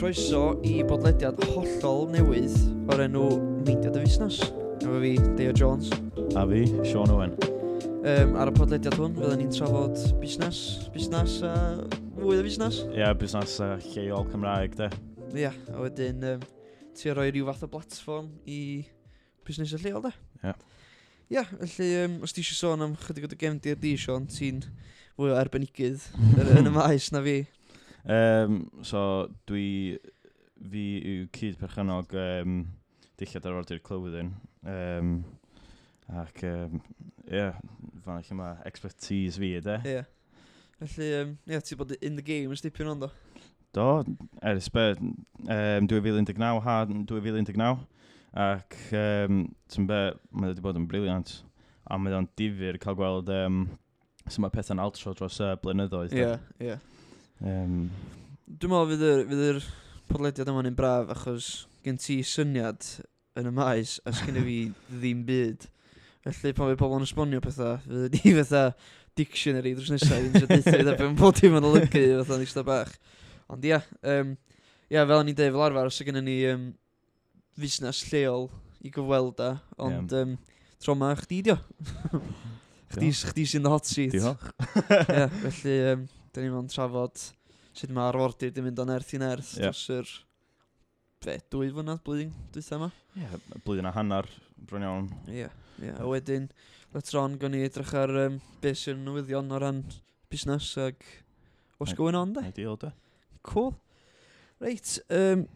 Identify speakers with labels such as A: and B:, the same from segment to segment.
A: croeso i bodlediad hollol newydd o'r enw Meidiad y Fusnes. Efo fi, Deo Jones.
B: A fi, Sean Owen.
A: Um, ar y podlediad hwn, fydden ni'n trafod busnes, busnes a fwy o busnes.
B: Ie, yeah, busnes uh, lleol Cymraeg, de.
A: Ie, yeah, a wedyn um, ti roi rhyw fath o platform i busnes y lleol, de.
B: Ie. Yeah.
A: Ie, yeah, felly, um, os ti eisiau sôn am chydig o dy gefndir di, Sean, ti'n fwy o arbenigydd yn y maes na fi.
B: Um, so, dwi... Fi yw cyd perchynog um, dillad ar ordi'r clywydyn. Um, ac, ie, um, yeah, fan eich yma expertise fi, de?
A: Ie. Yeah. Felly, ie, um, yeah, ti bod in the game yn stipio'n ond o?
B: Do, ers be, um, 2019 ha 2019. Ac, um, ti'n be, mae wedi bod yn briliant. A mae o'n difyr cael gweld um, sut mae pethau'n altro dros y blynyddoedd.
A: Ie, yeah, ie. Yeah.
B: Um,
A: Dwi'n meddwl fydd yr, fydd yr podlediad yma'n un braf achos gen ti syniad yn y maes a sgynnu fi ddim byd. Felly pan fydd pobl yn esbonio pethau, fydd ni fatha dictionary drws nesaf i'n siarad deithio iddo bod dim yn olygu fatha ni sta bach. Ond ia, um, ia fel ni'n deud fel arfer, os ydyn ni um, fusnes lleol i gyfweld a, ond
B: yeah.
A: um, tro ma chdi dio. chdi, chdi sy'n the hot seat.
B: Diolch.
A: ia, felly um, da ni'n mynd trafod sut mae arfordir di mynd o'n erth i nerth
B: yeah.
A: dros yr be, dwy flynydd blwyddyn dwi'n yma.
B: Ie, yeah, blwyddyn a hanner, bron iawn.
A: Ie, yeah, yeah. a wedyn, letron, gwn i edrych ar um, beth sy'n newyddion o ran busnes ag what's going on, de?
B: Ideal, de.
A: Cool. Reit, um,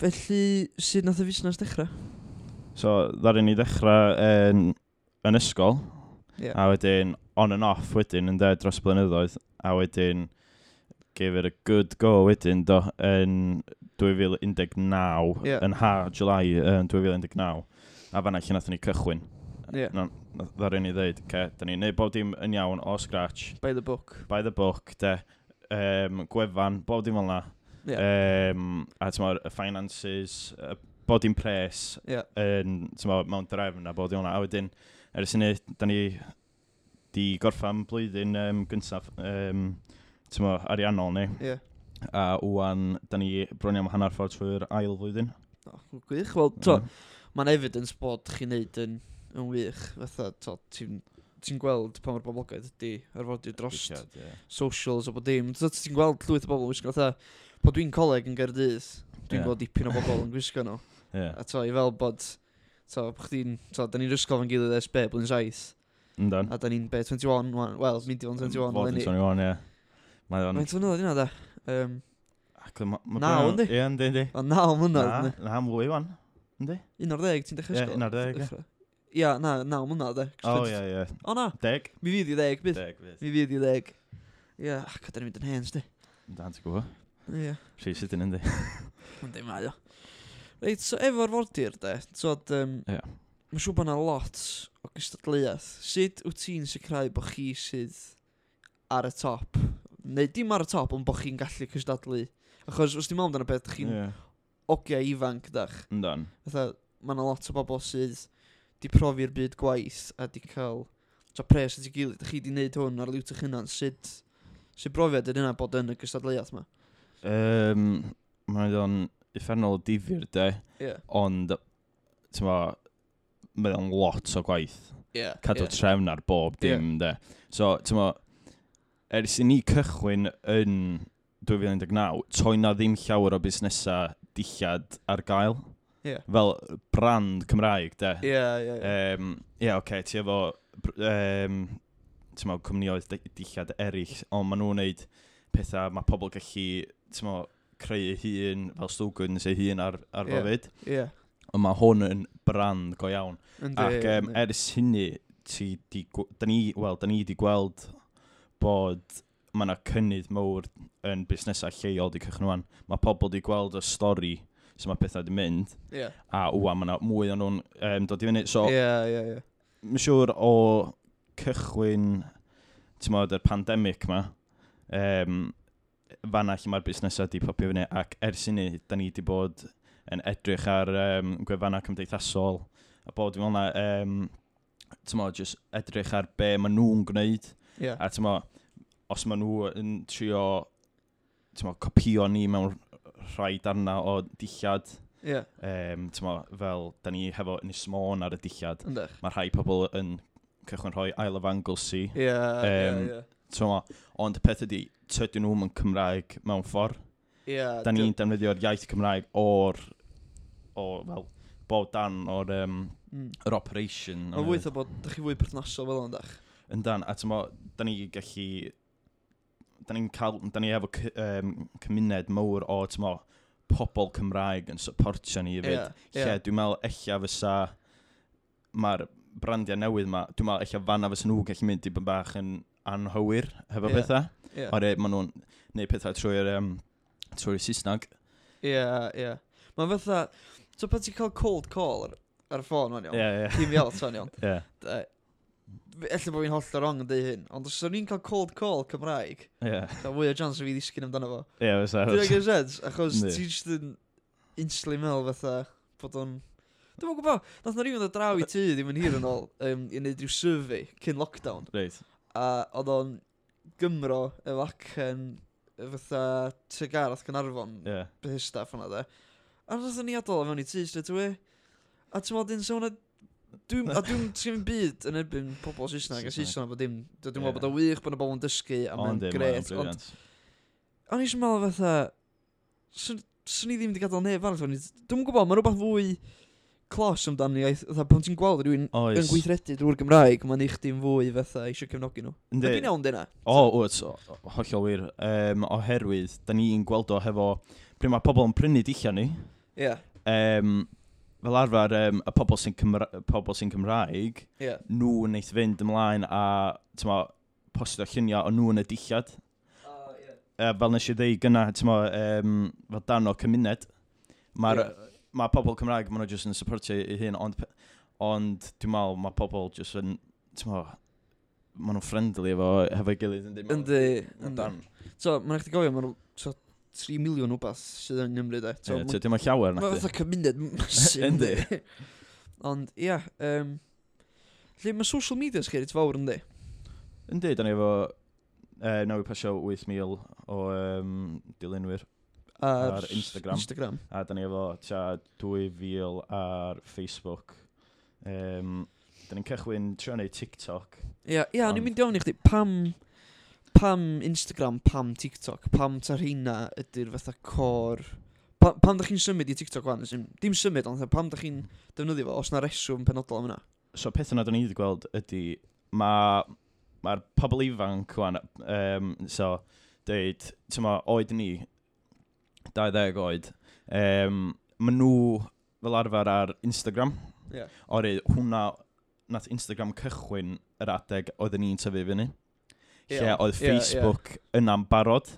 A: felly, sut nath y busnes dechrau?
B: So, ddaru ni ddechrau yn, yn ysgol,
A: yeah.
B: a wedyn on and off wedyn yn dweud dros blynyddoedd, a wedyn gave it a good go wedyn do, yn 2019,
A: yeah.
B: yn ha, July yn 2019. A fanna lle nathon ni cychwyn.
A: Yeah.
B: No, Ddar ni ddeud, ce, da ni'n neud bob dim yn iawn o scratch.
A: By the book.
B: By the book, de. Um, gwefan, bob dim fel na.
A: Yeah.
B: Um, a tymor, y finances, uh, bod dim pres,
A: yeah.
B: yn, tymor, mewn drefn a bod dim hwnna. A wedyn, ers i ni, da ni di gorffan blwyddyn um, gyntaf um, mo, ariannol ni.
A: Yeah.
B: A wwan, da ni bron am hanner ffordd trwy'r ail flwyddyn.
A: Oh, gwych, wel, to, mm. mae'n evidence bod chi'n neud yn, yn wych. Fatha, to, ti'n ti gweld pa mor boblogaeth ydy arfodi dros
B: yeah.
A: socials o bod dim. Ti'n gweld llwyth o bobl yn gwisgo fatha, bod dwi'n coleg yn Gerdydd, dwi'n
B: yeah.
A: gweld dipyn o bobl yn gwisgo nhw.
B: Yeah.
A: A to, i fel bod, to, bod chdi'n, to, da ni'n ysgol fan gilydd SB blwyddyn saith.
B: Yndan.
A: A da ni'n be, 21, wel, mynd i fod yn 21.
B: Fod yn 21, ie.
A: Mae'n flynyddoedd yna, da. Um,
B: Ac ma, ma
A: naw, yndi?
B: Ie, yndi, yndi.
A: O, naw mlynedd.
B: Na, na mwy, wan. Yndi?
A: 11, ti'n dechrau ysgol?
B: Ie, 11, ie.
A: Ia, na, naw mlynedd, e.
B: O, ie, ie.
A: O, na.
B: Deg.
A: Mi fydd i ddeg, bydd.
B: Deg, bydd.
A: Mi fydd i ddeg. Ia, ac da ni'n mynd yn hens, di.
B: Dan, ti'n gwybod.
A: Ie.
B: Rhi sydd yn yndi.
A: Yndi, mae o. Reit, so efo'r fordir, de, tywed... Um,
B: yeah
A: Mae'n siŵr bod yna lot o gystadleuaeth. Sut wyt ti'n sicrhau bod chi sydd ar y top? Neu dim ar y top, ond bod chi'n gallu cystadlu. Achos os ti'n meddwl amdano beth, chi'n
B: yeah.
A: ogia ifanc, dach.
B: Yndan.
A: Fatha, mae yna lot o bobl sydd di profi'r byd gwaith a di cael so pres at ei gilydd. Chi di wneud hwn ar liwt eich hunan. Sut, sut brofiad ydy hynna bod yn y gystadleuaeth yma?
B: Um, mae o'n uffernol o difyr, de.
A: Yeah.
B: Ond, ti'n ma, mae o'n lot o gwaith.
A: Yeah,
B: cadw
A: yeah.
B: trefn ar bob dim, yeah. de. So, ti'n mo, ers i ni cychwyn yn 2019, toi na ddim llawer o busnesau dillad ar gael.
A: Yeah.
B: Fel brand Cymraeg, de.
A: Ie, ie, ie.
B: Um, Ie, oce, ti efo, um, ti'n mo, cwmnioedd dillad eraill, ond maen nhw'n neud pethau mae pobl gallu, ti'n mo, creu eu hun fel slogans ei hun ar, ar yeah. fyd.
A: Ie.
B: Yeah ond mae hwn yn brand go iawn.
A: Yndi,
B: Ac um, ers hynny, ti di, da ni, wel, da ni di gweld bod mae yna cynnydd mawr yn busnesau lleol di cychwyn. Mae pobl di gweld y stori sy'n mae pethau di mynd,
A: yeah.
B: a wwa, mae yna mwy o nhw'n um, dod i fyny. So,
A: yeah, yeah, yeah.
B: Mae'n siŵr o cychwyn, ti'n modd, yr pandemig yma, um, fanna lle mae'r busnesau di popio fyny, ac ers hynny, da ni di bod yn edrych ar um, gwefannau cymdeithasol a bod dwi'n meddwl na, um, tymo, just edrych ar be maen nhw'n gwneud.
A: Yeah.
B: A tymo, os maen nhw yn trio tymo, copio ni mewn rhai darna o dillad,
A: yeah.
B: um, tymo, fel da ni hefo Ynys Môn ar y dillad, mae rhai pobl yn cychwyn rhoi Isle of Anglesey.
A: Yeah, um,
B: yeah,
A: yeah.
B: Tymo, ond y peth ydy, tydyn nhw'n Cymraeg mewn ffordd
A: yeah,
B: da ni'n defnyddio'r iaith Cymraeg o'r, o, fel, bod dan o'r um,
A: mm.
B: yr operation.
A: Mae'n fwy o bod, da chi fwy perthnasol fel ond ach.
B: Yn dan, a tymo, da ni gallu, da ni'n cael, da ni efo um, cymuned mawr o, tymo, pobl Cymraeg yn supportio ni hefyd. Yeah,
A: yeah.
B: Lle, dwi'n meddwl, ella fysa, mae'r brandiau newydd ma, dwi'n meddwl, ella fanna fysa nhw gallu mynd i bod bach yn anhywir hefo
A: yeah.
B: pethau.
A: Yeah.
B: Oherwydd, maen nhw'n neud pethau trwy'r um, Sorry, Saesnag.
A: Ie, yeah, ie. Yeah. Mae fatha... So pan ti'n cael cold call ar, ar y ffôn, ma'n iawn.
B: Ie, ie.
A: Ti'n iawn, ta'n iawn.
B: Ie.
A: Elly bod fi'n holl wrong yn dweud hyn, ond os o'n i'n cael cold call Cymraeg,
B: yeah.
A: da fwy o chance o fi ddisgyn amdano fo.
B: Ie, yeah, fysa.
A: Dwi'n gwneud sens, achos ti'n just yn instantly meddwl fatha bod o'n... Dwi'n gwybod, nath na rhywun o draw i tu ddim yn hir yn ôl um, i wneud rhyw survey cyn lockdown.
B: Reit.
A: A oedd o'n Gymro efo acen fatha tygar ath
B: Cynarfon,
A: yeah. behista ffona de. A roedd ni adol o fewn i tu straight away. E? A ti'n meddwl, dyn sôn Dwi'n a dwi'n sgrim byd yn erbyn pobl Saesneg a
B: Saesneg,
A: bod dim. Dwi'n meddwl bod o wych bod y bobl yn dysgu a mae'n gret. Ond o'n i eisiau meddwl fatha, swn i ddim wedi gadael neb arall. Dwi'n gwybod, mae rhywbeth fwy clos amdano iaith, fatha pan ti'n gweld rhywun
B: Oes.
A: yn gweithredu drwy'r Gymraeg, mae'n eich dim fwy fatha eisiau cefnogi nhw.
B: Yndi.
A: Ydy'n iawn dyna?
B: O, wyt, hollol wir. Um, oherwydd, da ni'n gweld o hefo, pryd mae pobl yn prynu dillio ni,
A: Ie.
B: um, fel arfer, um, y pobl sy'n Cymra pobl sy'n Cymraeg,
A: Ie.
B: nhw yn eith fynd ymlaen a, tyma, postio llunio o nhw yn y dillad. Uh, fel nes i ddeud gyna, tyma, um, fel dan o cymuned, mae'r
A: Ie
B: mae pobl Cymraeg, maen nhw jyst yn supportio ei hun, ond, ond dwi'n meddwl mae pobl jyst yn, ti'n meddwl, maen nhw'n friendly efo, efo'i gilydd yn dim.
A: Yndi, yndi. So, mae'n eich gofio, maen nhw, so, 3 miliwn o bas sydd yn Gymru, de. So,
B: yeah, dim o llawer, na Mae'n
A: fatha cymuned masif.
B: Yndi.
A: Ond, ia, um, lle mae social media sgeri, sgerit fawr yndi?
B: Yndi, da ni efo, uh, nawr pasio 8,000 o um, dilynwyr ar, ar Instagram.
A: Instagram.
B: A da ni efo tia 2000 ar Facebook. Um, da ni'n cychwyn trio neud TikTok.
A: Ia, ia, yeah,
B: ni'n
A: mynd i ofyn i chdi, pam, pam Instagram, pam TikTok, pam ta'r hynna ydy'r fatha cor... Pa, pam da chi'n symud i TikTok wan? Dim symud, ond pam da chi'n defnyddio fo, os na reswm penodol am hynna?
B: So, peth yna da ni wedi gweld ydy, mae'r ma, ma pobl ifanc wan, um, so, dweud, ti'n ma, oed ni 20 oed, um, maen nhw fel arfer ar Instagram.
A: Yeah.
B: Oherwydd hwnna, nath Instagram cychwyn yr adeg oedden ni'n tyfu fyny. Yeah.
A: Lle
B: oedd
A: Facebook yeah,
B: yeah. yna'n barod.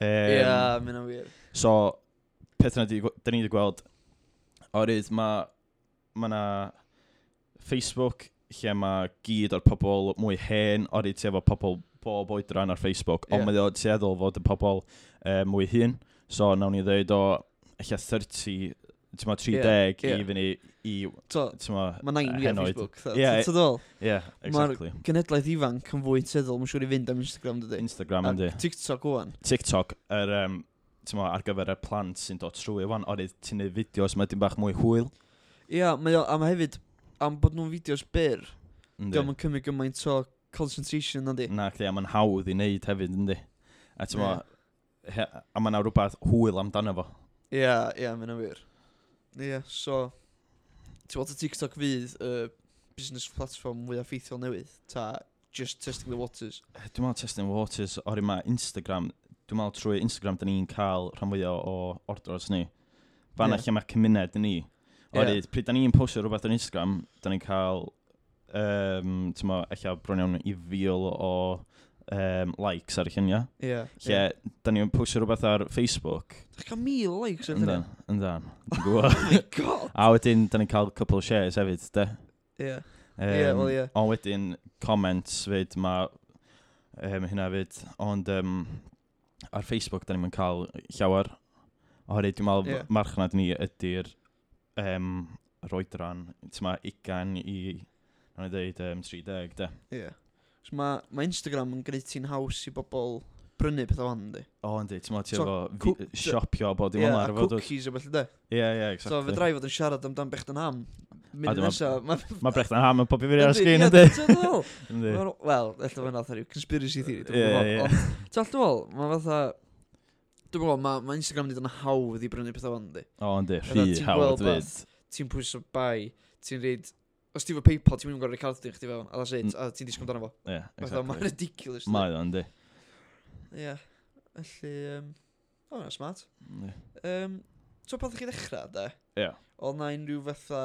B: Ie,
A: um, yeah, mae'n wir.
B: So, peth yna, da ni wedi gweld, oherwydd mae ma na Facebook lle mae gyd o'r pobl mwy hen, oherwydd ti efo pobl bob oedran ar Facebook,
A: yeah.
B: ond mae o tueddol fod y pobl uh, mwy hun. So, nawn ni ddweud o, eich 30, ti'n ma, 30
A: yeah, yeah.
B: i fyny i, ti'n ma,
A: Mae 9
B: i
A: Facebook.
B: Yeah,
A: ti'n ddol?
B: Yeah, exactly.
A: Mae'r genedlaeth ifanc yn fwy teddol, mae'n siŵr i fynd am Instagram, dydy.
B: Instagram, ynddi.
A: TikTok, o'n.
B: TikTok, yr, um, ti'n ma, ar gyfer y plant sy'n dod trwy, o'n, oedd ti'n neud fideos, mae dim bach mwy hwyl.
A: Ia, yeah, mae o, a mae hefyd, am bod nhw'n fideos byr, diolch yn cymryd gymaint o concentration, ynddi.
B: Na, chdi, a mae'n hawdd i wneud hefyd, ynddi. A ti'n ma, yeah a mae yna rhywbeth hwyl amdano fo.
A: Ie, yeah, ie, yeah, mae'n wir. Ie, yeah, so... Ti'n bod y TikTok fydd y uh, business platform mwy ffeithiol newydd? Ta just testing the waters?
B: Dwi'n meddwl testing the waters, oherwydd mae Instagram... Dwi'n meddwl trwy Instagram, da ni'n cael rhan fwyaf o orders ni. Fanna
A: yeah.
B: lle mae cymuned ni. Oherwydd, yeah. pryd da ni'n postio rhywbeth ar Instagram, da ni'n cael... Um, ti'n meddwl, eich bron iawn i fil o um, likes ar y lluniau.
A: Ie.
B: Yeah, lle, yeah. da ni'n pwysio rhywbeth ar Facebook.
A: Da'ch cael mil likes ar hynny?
B: Yndan, yndan.
A: oh my god!
B: A wedyn, da ni'n cael couple shares hefyd, de?
A: Ie. Yeah.
B: Um,
A: ie. well, yeah.
B: Ond wedyn, comments fyd, mae um, hynna fyd. Ond um, ar Facebook, da ni'n cael llawer. Oherwydd, dwi'n meddwl, yeah. marchnad ni ydy'r um, roedran, ti'n ma, 20 i, na'n i ddeud, um, 30, de?
A: Ie. Yeah. So mae ma Instagram yn gwneud ti'n haws i bobl brynu pethau fan, di.
B: O, yndi, ti'n meddwl ti
A: So,
B: efo fi- cook- siopio bod dim
A: Ie,
B: ond
A: a
B: ar fod...
A: cookies o beth ydy.
B: Ie, ie,
A: So fe drai fod yn siarad amdan bech yn ham. Mynd
B: dyma-
A: nesaf.
B: Mae brechdan ham yn popio fyny ar y sgrin, yndi?
A: ydy.
B: Yndi.
A: Wel, Wel, efallai fe'n atho rhyw conspiracy theory.
B: Ie, ie.
A: Ti'n meddwl, mae fatha... Dwi'n gwybod, mae ma Instagram wedi dod yn hawdd i brynu pethau fan, di.
B: O, yndi,
A: Fatha
B: rhy
A: ti'n gweld
B: hawdd
A: fyd. Ti'n pwysio bai, ti'n reid os ti fo PayPal, ti'n mynd yn gorau recordio chdi fewn, a that's it,
B: mm.
A: a ti'n disgwyl amdano fo.
B: Ie,
A: yeah,
B: exactly.
A: Mae'n ridiculous.
B: Mae o'n di.
A: Ie, felly, um, o, oh, smart.
B: Ie.
A: Um, so, pan chi ddechrau, da?
B: Ie. Yeah.
A: Oedd na unrhyw fatha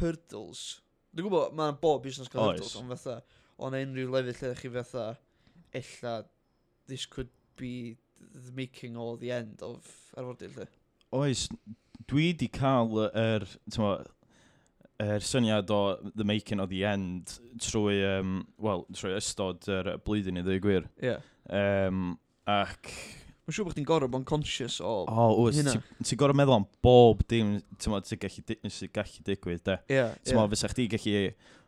A: hurdles. Dwi'n gwybod, mae'n bob busnes
B: gael
A: hurdles, ond fatha, oedd na unrhyw lefydd lle chi fatha, ella, this could be the making or the end of arfordir, lle?
B: Oes, dwi di cael yr, er, er syniad o the making of the end trwy, um, well, trwy ystod yr er blwyddyn i ddweud gwir.
A: Ie. Yeah.
B: Um, ac...
A: Mae'n siŵr bod chdi'n gorau bod yn conscious o
B: oh, wys,
A: hynna.
B: Ti'n ti gorau meddwl am bob dim ti'n gallu, ti gallu digwydd, de.
A: Ie,
B: yeah, ie. Yeah. fysa chdi gallu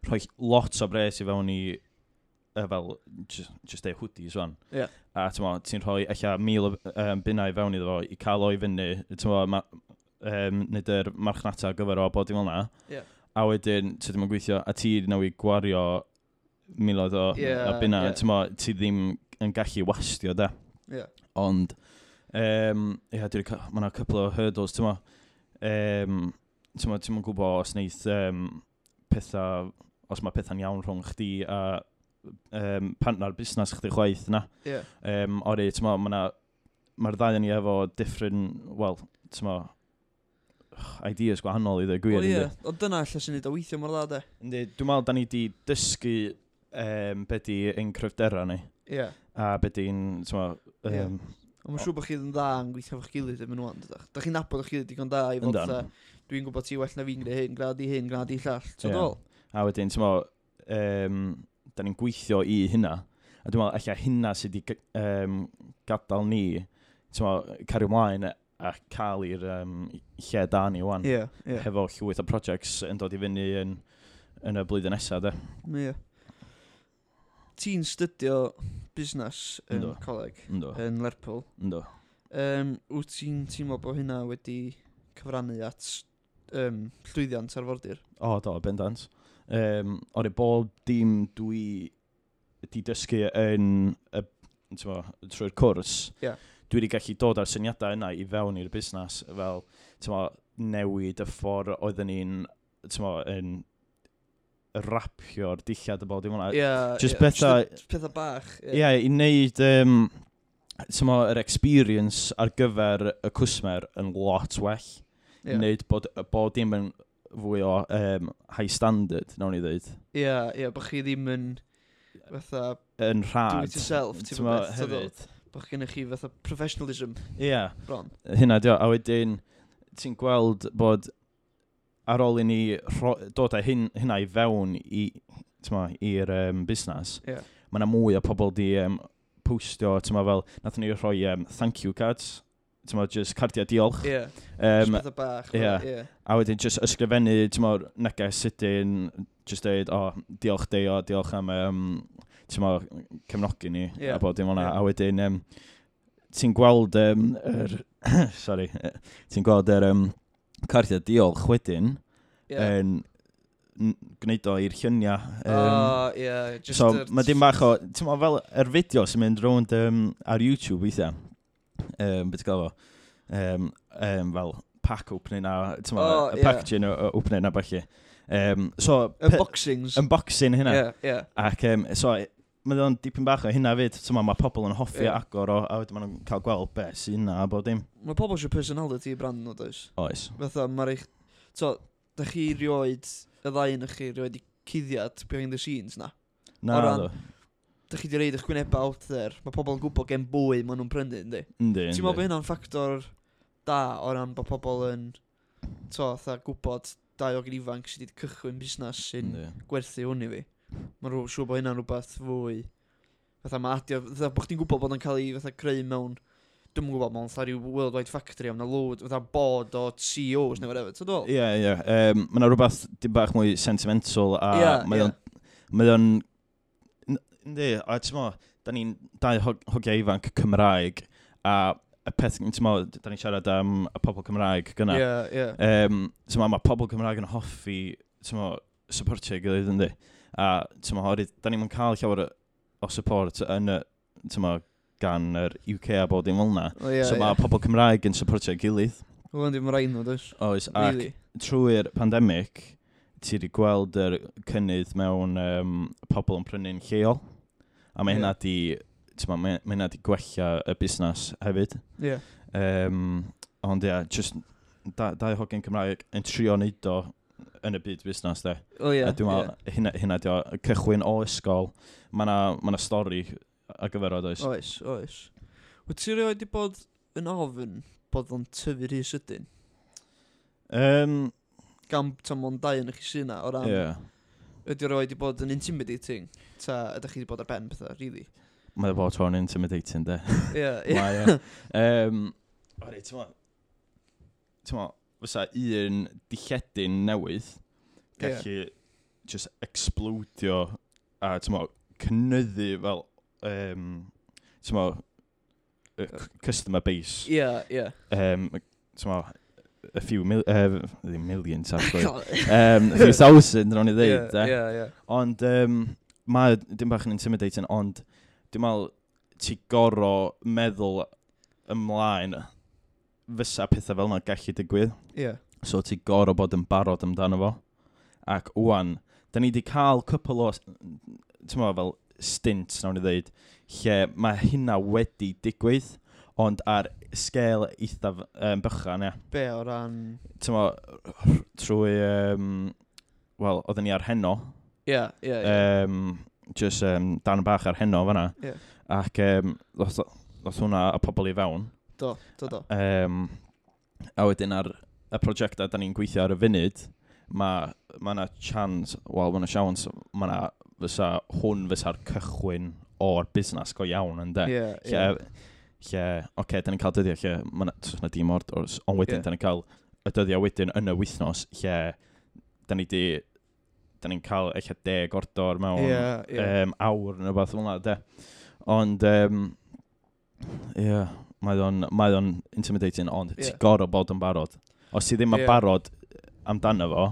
B: rhoi lot o bres i fewn i uh, fel, just, just e hoodies fan.
A: Yeah.
B: A ti'n meddwl, ti'n rhoi eich mil o um, bunnau fewn iddo fo i cael o i fyny. Ti'n ma, um, nid yr marchnata gyfer o bod dim fel na.
A: Yeah
B: a wedyn, ti ddim yn gweithio, a ti newi gwario miloedd o,
A: yeah,
B: a bunna, yeah. mo, ti ddim yn gallu wastio, da.
A: Yeah.
B: Ond, um, ia, mae yna cwpl o hurdles, ti'n mo, um, ti'n mo, ti'n gwybod os wneud um, pethau, os mae pethau'n iawn rhwng chdi a um, partner busnes chdi chwaith na.
A: Yeah.
B: Um, ori, ti'n mo, mae'r ma ddau yn ni efo different, well, ti'n mo, ideas gwahanol i ddweud gwir.
A: O ie, o dyna allai sy'n neud o weithio mor dda de.
B: Yndi, dwi'n meddwl da ni di dysgu um, be di ein cryfdera ni.
A: Ie. Yeah.
B: A be di'n, ti'n meddwl... Um, yeah.
A: Ond mae'n siŵr bod chi yn dda yn gweithio fo'ch gilydd yn mynd wan, dydach. Da chi'n nabod o'ch gilydd digon da i fod ta, dwi'n gwybod ti well na fi'n gwneud hyn, grad i hyn, grad i llall,
B: ti'n
A: Dol?
B: A wedyn, ti'n mo, um, da ni'n gweithio i hynna, a dwi'n meddwl, allai hynna sydd wedi um, gadael ni, ti'n meddwl, cario ymlaen a cael i'r um, lle da ni wan.
A: Yeah, yeah.
B: Hefo llwyth o projects yn dod i fyny yn, yn y blwyddyn nesaf, de.
A: Yeah. Ti'n studio busnes yn
B: Ndo.
A: coleg
B: Ndo.
A: yn Lerpwl.
B: Ynddo.
A: Um, wyt ti'n teimlo bod hynna wedi cyfrannu at um, llwyddiant arfordir?
B: O, do, bendant. Um, O'r bob dim dwi wedi dysgu yn y, trwy'r cwrs,
A: yeah
B: dwi wedi gallu dod â'r syniadau yna i fewn i'r busnes, fel, tyma, newid y ffordd oedden ni'n, tyma, yn rapio'r dillad y bod dim ond.
A: Yeah,
B: just yeah,
A: pethau... pethau bach.
B: Ie, yeah. yeah, i wneud, um, tyma, yr experience ar gyfer y cwsmer yn lot well. Yeah.
A: I
B: wneud bod, bod dim yn fwy o um, high standard, nawn ni ddweud.
A: Ie, yeah, yeah, bod chi ddim yn fatha...
B: Yn rhad.
A: Do it yourself, ti'n beth,
B: hefyd
A: bod gennych chi fatha professionalism.
B: Ie. Yeah.
A: Bron.
B: Hynna, dio. A wedyn, ti'n gweld bod ar ôl i ni dod â hyn, hynna i fewn i'r um, busnes,
A: yeah.
B: mae yna mwy o pobl di um, postio, ti'n fel, nath ni rhoi um, thank you cards, ti'n just cardiau diolch.
A: Ie, yeah.
B: um,
A: just bach.
B: Ie,
A: yeah. yeah.
B: a wedyn just ysgrifennu, ti'n mo, neges sydyn, just dweud, o, oh, diolch deo, diolch am um, ti'n ma, cefnogi ni,
A: yeah.
B: a bod dim o'na.
A: Yeah.
B: A wedyn, um, ti'n gweld, um, er, sorry, ti'n gweld yr um, cardiau diolch wedyn,
A: yeah.
B: yn gwneud o i'r lluniau. Um,
A: oh, yeah, just
B: so, mae dim bach o, ti'n ma, fel yr fideo sy'n mynd rownd um, ar YouTube weithiau, um, beth gael fo, um, um, fel pack opening a, ti'n ma,
A: oh,
B: yeah. packaging o, o opening a falle. Um, so,
A: unboxings.
B: Unboxing hynna.
A: Yeah, yeah.
B: Ac, um, so, mae o'n dipyn bach o hynna fyd. Tyma, mae pobl yn hoffi
A: yeah.
B: agor o, a wedyn maen nhw'n cael gweld be sy'n yna, a bod dim.
A: Mae pobl eisiau personality i brand nhw, does?
B: Oes.
A: Fatha, mae'r eich... So, da chi rioed, y ddau yn chi rioed i cuddiad behind the scenes na?
B: Na,
A: o ran,
B: ddo.
A: Da chi di reid eich gwynebau out there. Mae pobl yn gwybod gen bwy maen nhw'n prynu, ynddi?
B: Ynddi, ynddi.
A: Ti'n meddwl bod hynna'n ffactor da o ran bod pobl yn... To, tha, gwybod dau o ifanc sydd wedi cychwyn busnes sy'n gwerthu hwn i fi. Mae'n siŵr bod hynna'n rhywbeth fwy. Fatha mae adio, fatha bod chdi'n gwybod bod yn cael ei fatha creu mewn, dwi'n gwybod, mewn fatha rhyw worldwide factory, ond na lwyd, fatha bod o CEOs neu whatever, ti'n dod?
B: Ie, ie. Mae yna rhywbeth dim bach mwy sentimental a
A: yeah,
B: mae
A: yeah.
B: o'n... Yndi, a ti'n mo, da ni'n dau hogiau ifanc Cymraeg a y peth, ti'n mo, da ni'n siarad am y pobl Cymraeg gyna.
A: Ie, yeah, ie. Yeah.
B: Um, ti'n mae pobl Cymraeg yn hoffi, ti'n mo, supportio gilydd, yndi? A tyma, oherwydd, da ni'n cael llawer o support yn y, tyma, gan yr UK a bod dim fel yna.
A: Oh, yeah,
B: so
A: yeah.
B: mae pobl Cymraeg yn supportio'i gilydd.
A: Wel, ynddi, mae'n rhaid nhw, dys.
B: Oes, ac
A: really?
B: trwy'r pandemig, ti wedi gweld yr cynnydd mewn um, pobl yn prynu'n lleol. A mae hynna yeah. di, mae, mae hynna di gwella y busnes hefyd.
A: Yeah.
B: Um, ond ia, yeah, just dau da hogen Cymraeg yn trio neud o yn y byd busnes, de.
A: O ie.
B: Yeah, dwi'n meddwl, yeah. hynna, hynna dio, cychwyn o ysgol, mae yna ma, na, stori a gyfer o, does?
A: Oes, oes. Wyt ti rioed wedi bod yn ofyn bod o'n tyfu rhy sydyn?
B: Um,
A: Gan tam o'n dau yn eich syna o ran...
B: Yeah.
A: Ydy o'r wedi bod yn intimidating? Ta ydych chi wedi bod ar ben pethau, really?
B: Mae bod o'n intimidating, de.
A: Ie, ie.
B: Mae, e. um, Ori, ti'n mo, fysa un dilledyn newydd gallu yeah. just explodio a mo, cynyddu fel um, tymo, uh, customer base.
A: Ie, yeah, ie.
B: Yeah. Um, mo, a few mil, uh, ddim million, actually. um, a few thousand, ro'n i ddeud. Yeah,
A: yeah, yeah.
B: Ond, um, mae dim bach yn intimidating, ond dwi'n meddwl ti goro meddwl ymlaen fysa pethau fel yna gallu digwydd.
A: Ie. Yeah.
B: So ti gorau bod yn barod amdano fo. Ac wwan, da ni wedi cael cwpl o, ti'n meddwl, fel stint, nawn ni ddeud, lle mae hynna wedi digwydd, ond ar sgel eitha um, bychan, ia.
A: Be o ran...
B: Ti'n meddwl, trwy, um, wel, oedden ni ar heno.
A: Ie, yeah, ie, yeah, yeah.
B: Um, just um, dan bach ar heno fanna.
A: Yeah.
B: Ac um, ddoth, ddoth hwnna a pobl i fewn
A: Do, do, do.
B: Um, a wedyn ar y prosiectau da ni'n gweithio ar y funud, mae ma yna chance, wel, mae yna siawns, mae yna fysa, hwn fysa'r cychwyn o'r busnes go iawn, ynddo?
A: Ie,
B: yeah,
A: ie.
B: Lle, oce, okay, da ni'n cael dyddiau lle, mae yna dim o'r dors, ond wedyn,
A: yeah.
B: da ni'n cael y dyddiau wedyn yn y wythnos, lle, da ni di, da ni'n cael eich deg ordor mewn
A: yeah, yeah.
B: Um, awr neu beth fel yna, de. Ond, um, ie, yeah, mae o'n, mae o'n intimidating, ond
A: yeah.
B: ti'n gorau bod yn barod. Os ti ddim yn
A: yeah.
B: barod amdano fo,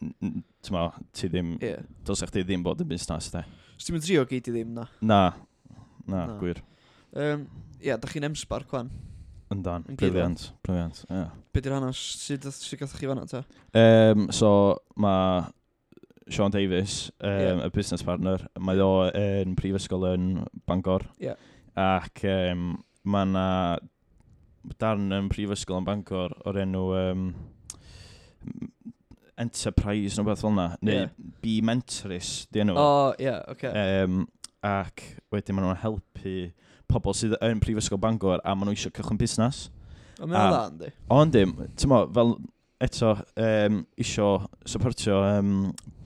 B: ti'n ti ddim,
A: yeah.
B: dos eich ti ddim bod yn busnes, te.
A: Os ti'n mynd trio gyd i ddim, na?
B: Na, na,
A: na.
B: gwir.
A: Um, ia, da chi'n emsbar, cwan.
B: Yndan, briliant, briliant, ie. Yeah.
A: Be di'r hanes, sut sy gathoch chi fanna, ta?
B: Um, so, mae Sean Davis, um,
A: yeah.
B: y business partner, mae o yn prifysgol yn Bangor.
A: Yeah.
B: Ac um, mae yna darn yn prifysgol yn Bangor o'r enw um, Enterprise neu beth fel yna, neu
A: yeah.
B: Be Mentoris, di enw.
A: O, oh, ie, yeah, oce. Okay.
B: Um, ac wedyn maen nhw'n helpu pobl sydd yn prifysgol Bangor a maen nhw eisiau cychwyn busnes.
A: O, mae'n dda, ynddi?
B: O, ynddi. Ti'n mo, fel eto, um, isio supportio um,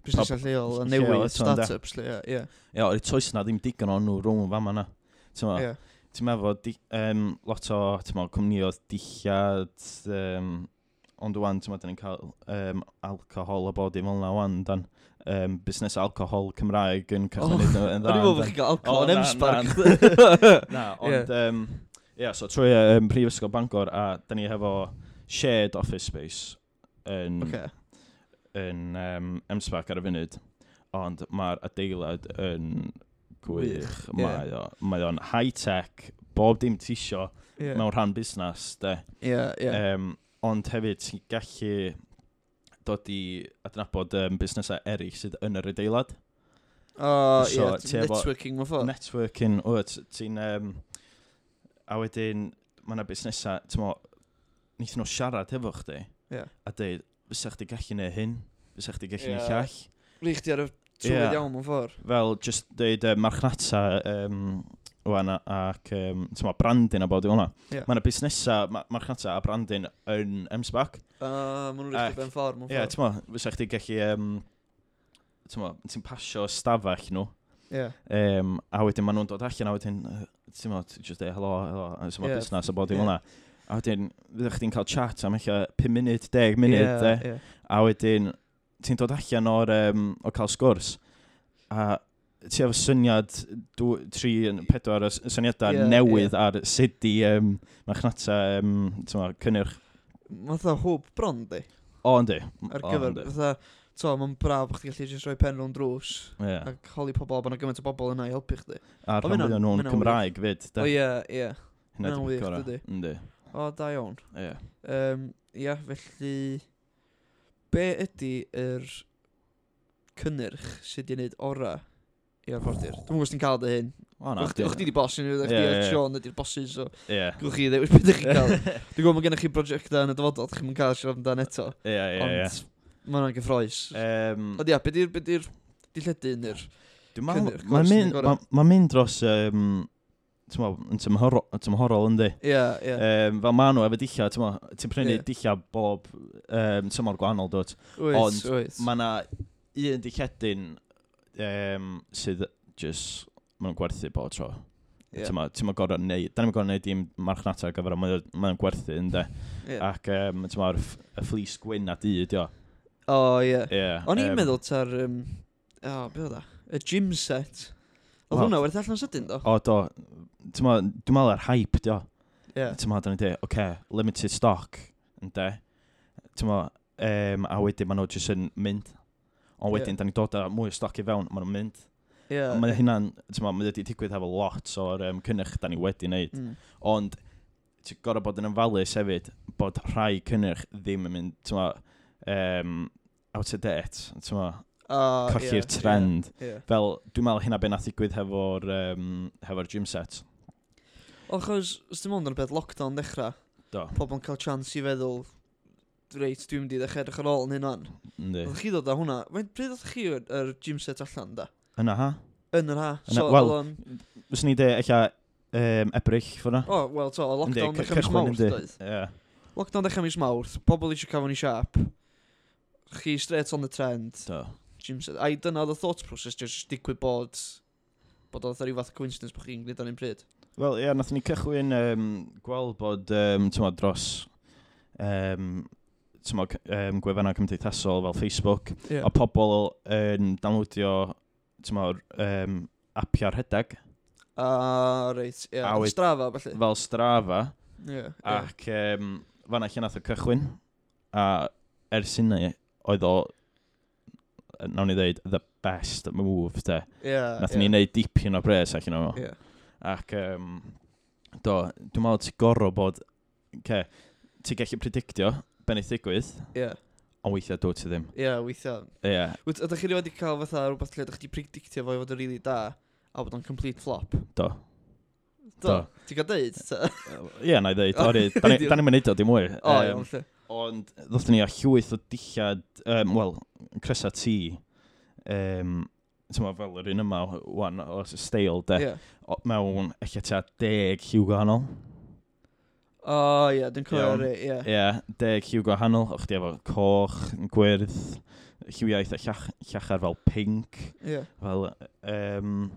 A: Busnes
B: Busnesau
A: lleol, a newid, start-ups, ie. Ie,
B: o'r toes na ddim digon o'n nhw rhwng yn fama na. Ti'n mo?
A: Ie.
B: Yeah ti'n meddwl, di, um, lot o meddwl, cwmnioedd dillad, um, ond wwan, ti'n meddwl, ni'n cael um, alcohol a bod i fel na wwan, dan um, busnes alcohol Cymraeg yn cysyniad oh, yn dda.
A: O'n i'n meddwl bod chi'n cael alcohol yn emsbarg.
B: Na, ond, yeah. um, yeah, so trwy um, Prifysgol Bangor, a da ni hefo shared office space yn,
A: okay.
B: yn um, emsbarg ar y funud, ond mae'r adeilad yn gwych.
A: Yeah.
B: Mae o. Mae o'n high-tech, bob dim tisio
A: yeah.
B: mewn rhan busnes, de.
A: Yeah, yeah.
B: Um, ond hefyd, ti'n gallu dod i adnabod um, busnesau eraill sydd yn yr adeilad.
A: O, oh,
B: so, yeah,
A: networking mewn ffordd.
B: Networking, o, ti'n... Um, a wedyn, mae yna busnesau, ti'n mo, wnaethon nhw siarad efo chdi.
A: Yeah.
B: A dweud, fysa chdi gallu neu hyn, fysa chdi gallu
A: yeah.
B: neu llall.
A: Rwych chdi ar y
B: trwy'n
A: yeah. iawn mewn ffordd.
B: Fel, just dweud uh, marchnata um, wan, ac um, ma, brandin a bod i hwnna.
A: Yeah.
B: Mae yna busnesau, ma, marchnata a brandin yn M-Sbac.
A: Uh, Mae nhw'n rhywbeth ben ffordd.
B: Ie,
A: yeah,
B: ti'n ma, fysa chdi gallu... Um, ti'n pasio stafell nhw.
A: Yeah.
B: Um, a wedyn maen nhw'n dod allan, a wedyn, uh, ti'n mo, just dweud, helo, hello, ti'n mo,
A: yeah.
B: busnes a bod i hwnna. Yeah. A wedyn, fyddech chdi'n cael chat am eich 5 munud, 10 munud, yeah,
A: yeah.
B: a wedyn, ti'n dod allan o'r, um, o cael sgwrs, a ti efo syniad, dw, tri, pedwar o syniadau
A: yeah,
B: newydd yeah. ar sut i um, machnata um, ma, cynnyrch.
A: Fatha hwb bron, di?
B: O, yndi.
A: Ar gyfer, fatha, to, mae'n braf bod chdi gallu jyst rhoi pen rhwng drws
B: yeah.
A: ac holi pobl, bod yna gymaint o bobl yna i helpu chdi.
B: A rhan fwy nhw'n Cymraeg fyd.
A: O, ie, ie.
B: Hynna
A: wych,
B: gorau. Yndi.
A: O, da iawn.
B: Ie. Yeah.
A: Um, ia, felly be ydy yr cynnyrch sydd wedi gwneud ora i arfordir? Dwi'n gwybod os ti'n cael dy hyn.
B: O na.
A: O'ch ti di bos yn ymwneud,
B: chdi
A: a Sean ydy'r bosses, so gwch chi ddewis beth ydych chi'n cael. Dwi'n gwybod mae gennych chi brosiectau yn y dyfodol, chi'n cael siarad amdano eto.
B: Ie, ie, ie.
A: Ond mae hwnna'n gyffroes. Ond ia, beth yw'r dilledyn i'r cynnyrch?
B: Mae'n mynd dros... Um, yn tymhorol yndi. Ie, yeah,
A: ie. Yeah.
B: Um, fel maen nhw efo dillio, ti'n prynu
A: yeah.
B: dillio bob um, tymor gwahanol,
A: dod.
B: Ond mae yna un dilledyn um, sydd just, maen nhw'n gwerthu bob tro.
A: Yeah.
B: Ti'n ma'n gorau neud, da ni'n gorau neud dim marchnata gyfer o, mae'n gwerthu, ynddo.
A: Yeah.
B: Ac, um, ti'n ma'n fflis gwyn a dyd, o.
A: O, ie. O'n i'n meddwl ta'r, um, o, oh, beth o da? E? Y gym set. Oedd hwnna werth allan sydyn, do?
B: O, do. Dwi'n meddwl ar hype, do.
A: Yeah.
B: Ti'n meddwl, dyn oce, limited stock, ynddo. Ti'n meddwl, um, a wedyn maen nhw jyst yn mynd. Ond wedyn, yeah. da ni'n dod â mwy o stoc i fewn, maen nhw'n mynd. Yeah. Mae hynna'n, ti'n meddwl, mae wedi digwydd hefo lot o'r um, cynnyrch da ni wedi wneud.
A: Mm.
B: Ond, ti'n gorau bod yn ymfalus hefyd, bod rhai cynnyrch ddim yn mynd, ti'n meddwl, um, out of date, ti'n meddwl,
A: Oh,
B: colli'r
A: yeah,
B: trend.
A: Yeah, yeah.
B: Fel, dwi'n meddwl hynna be nath ddigwydd hefo'r um, hefo gym set.
A: O, chos, os dim ond yn y beth lockdown dechrau,
B: Do.
A: pobl yn cael chans i feddwl, reit, dwi'n mynd i ddechrau edrych ar ôl yn hynna'n.
B: Ynddi.
A: Oedd chi ddod â hwnna, mae'n bryd oedd chi yr yr gym set allan, da?
B: Yna ha.
A: Yn yr ha.
B: Yna,
A: So,
B: Wel,
A: on...
B: os ni de, eich um, ebryll ffwrna.
A: O, wel, to, lockdown dechrau mis mawrth, doedd. Lockdown dechrau mis mawrth, pobl eisiau cael fo'n i siap. Chi straight on the trend.
B: Do.
A: James... A i dyna oedd y thought process just digwydd bod... bod oedd rhyw fath o coincidence bod chi'n gwneud ar un pryd.
B: Wel, ie, yeah, nath ni cychwyn um, gweld bod, um, ti'n tyma, dros um, tyma, um, gwefannau cymdeithasol fel Facebook,
A: yeah.
B: a pobl yn um, downloadio tyma, um, apiau'r rhedeg.
A: A, reit, ie,
B: yeah.
A: Strava, felly.
B: Fel Strava.
A: Ie, Yeah,
B: ac yeah. um, fanna lle nath o cychwyn, a ers hynny oedd o nawn ni ddeud, the best move, te.
A: Yeah,
B: Nath
A: yeah.
B: ni wneud dipyn o bres ac yna
A: fo. Yeah.
B: Ac, um, do, dwi'n meddwl ti gorau bod, ce, ti gallu predictio beneth ddigwydd,
A: yeah.
B: ond weithiau dwi ti ddim.
A: Ie, yeah, weithiau.
B: Ie. Yeah.
A: Wyt, Ydych chi wedi cael fatha rhywbeth lle ydych chi predictio fo i fod yn rili really da, a bod o'n complete flop?
B: Do.
A: Do. Ti'n gael deud?
B: Ie, na i ddeud. Ori, da ni'n mynd o, dim mwy.
A: O, iawn, lle.
B: Ond ddoth ni a llwyth o dillad, um, wel, cresa ti, um, tyma, fel yr un yma, wan, o steil, de,
A: yeah.
B: o, mewn eich ta deg lliw gwahanol.
A: O, oh, ie, yeah, dwi'n cofio,
B: ie.
A: Yeah. Ie,
B: yeah, deg lliw gwahanol, o'ch di efo coch, gwyrdd, lliwiau eitha llach, llachar fel pink.
A: Yeah.
B: Fel, um,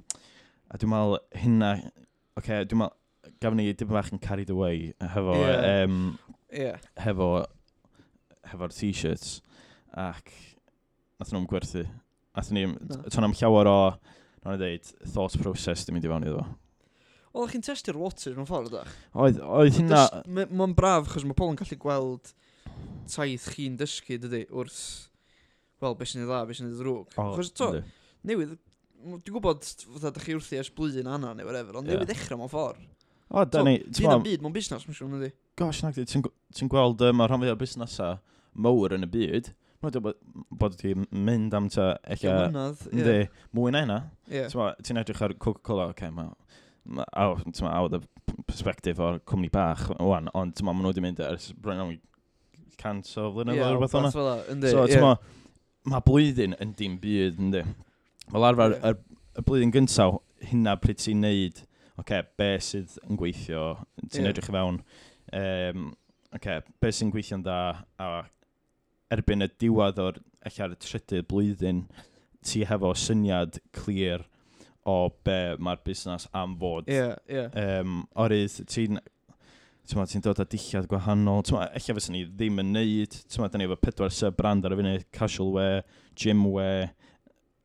B: a dwi'n meddwl hynna, oce, okay, dwi'n meddwl, gafon ni dipyn bach yn carried away hefo, yeah. um,
A: yeah.
B: hefo hefo'r t-shirts ac nath nhw'n gwerthu. Nath ni, to'n am llawer o, na'n ddeud, thought process dim mynd i fewn iddo fo.
A: Oeddech chi'n testio'r water mewn ffordd o'ch?
B: Oedd, oedd hynna...
A: Mae'n braf, chos mae pobl yn gallu gweld taith chi'n dysgu, dydy, wrth... Wel, beth sy'n ei dda, beth sy'n ei ddrwg. Chos to, newydd, dwi'n gwybod, fatha, da chi wrthi ers blwyddyn anna neu whatever, ond
B: yeah.
A: newydd ddechrau mewn ffordd.
B: O, da ni...
A: Dyn am byd, mae'n busnes, mae'n siŵr, ydy.
B: Gosh, nag, ti'n gweld, um, rhan fwy o'r busnesau, mowr yn y byd, Mae'n dweud bod ti'n mynd am ta eich...
A: Mynydd, ie.
B: Yeah. Mwy na
A: yna.
B: Yeah. Ti'n edrych ar Coca-Cola, oce, okay, mae out out the perspective o'r cwmni bach, wan, ond ti'n maen nhw wedi mynd ers bryn o'n cant o flynyddoedd yeah, rhywbeth o'na. So,
A: ti'n
B: ma, mae blwyddyn yn dim byd, yndi. Fel arfer,
A: yeah.
B: y blwyddyn gyntaf, hynna pryd ti'n neud, oce, okay, be sydd yn gweithio, ti'n
A: yeah.
B: edrych i fewn, um, oce, okay, be sy'n gweithio'n dda, a erbyn y diwedd o'r allar y trydydd blwyddyn, ti hefo syniad clir o be mae'r busnes am fod.
A: Ie, yeah, ie. Yeah.
B: Um, orydd, ti'n ti'n ti dod â dillad gwahanol, ti'n efallai fysa ni ddim yn neud, ti'n da ni efo pedwar sub-brand ar y funud, casual wear, gym wear,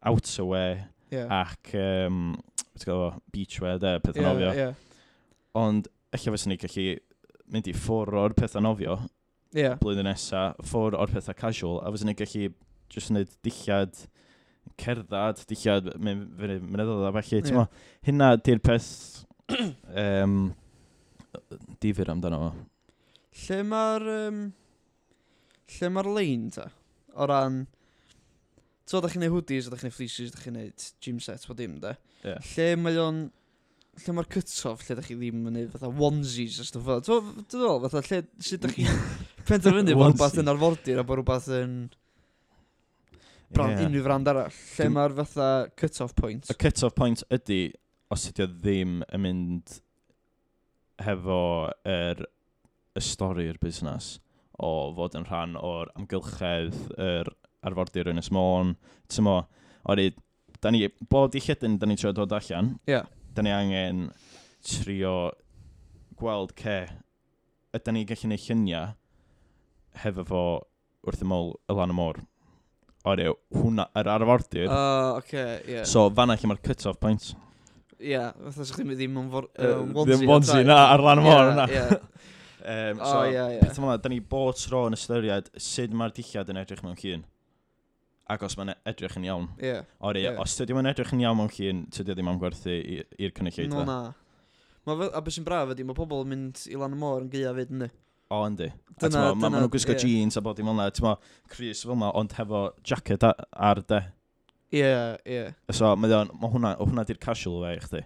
B: outer wear,
A: yeah.
B: ac um, gael, beach wear, de, pethau
A: yeah,
B: nofio.
A: Yeah.
B: Ond efallai fysa ni gallu mynd i ffwr o'r pethau nofio
A: yeah.
B: blwyddyn nesa, ffwr o'r pethau casual, a fysyn ni'n gallu jyst wneud dillad cerddad, dillad mynyddol a felly, yeah. hynna di'r peth um, difyr amdano fo.
A: Lle mae'r um, lle mae'r lein ta? O ran, so ydych chi'n gwneud hoodies, ydych chi'n gwneud fleeces, ydych chi'n gwneud gym sets, bod dim da.
B: Yeah.
A: Lle mae o'n, lle mae'r cut-off, lle ydych chi ddim yn gwneud fatha onesies a stuff fel. Dwi'n dweud, fatha lle, sut ydych chi, penderfynu bod rhywbeth yn arfordir a bod rhywbeth yn brand,
B: yeah.
A: unrhyw frand arall. Lle mae'r fatha cut-off point?
B: Y cut-off point ydy, os ydy o ddim yn mynd hefo er, y stori'r busnes o fod yn rhan o'r amgylchedd yr arfordir yn ysmôn. Ti'n mo, oherwydd, da ni, bob di chydyn, da ni trio dod allan,
A: yeah.
B: da ni angen trio gweld ce. Ydy ni gallu gwneud lluniau hefo fo wrth ymol y lan y môr. Orio, hwnna, yr ar arfordir.
A: O, uh, oce, okay, ie. Yeah.
B: So, fanna lle mae'r cut-off point.
A: Ie, yeah, fatha sych chi'n mynd ddim yn Wansi.
B: Ddim
A: Wansi,
B: na, ar lan y môr,
A: na.
B: Um, so,
A: oh, yeah, yeah.
B: peth yma, da ni bod tro yn ystyried sut mae'r dillad yn edrych mewn llun. Ac os mae'n e- edrych yn iawn.
A: Yeah.
B: Ori,
A: yeah.
B: os tydi mae'n edrych yn iawn mewn llun, tydy o ddim am gwerthu i'r cynulleidfa.
A: No, na. Mae a beth sy'n braf ydy, mae pobl yn mynd i lan y môr yn gaea fyd, ynddi?
B: o yndi.
A: Dyna, dyna.
B: Mae nhw'n gwisgo
A: yeah.
B: jeans a bod dim ond, ti'n mo, Chris fel yma, ond hefo jacket ar de.
A: Ie, ie.
B: So, mae ma hwnna, hwnna di'r casual fe i chdi.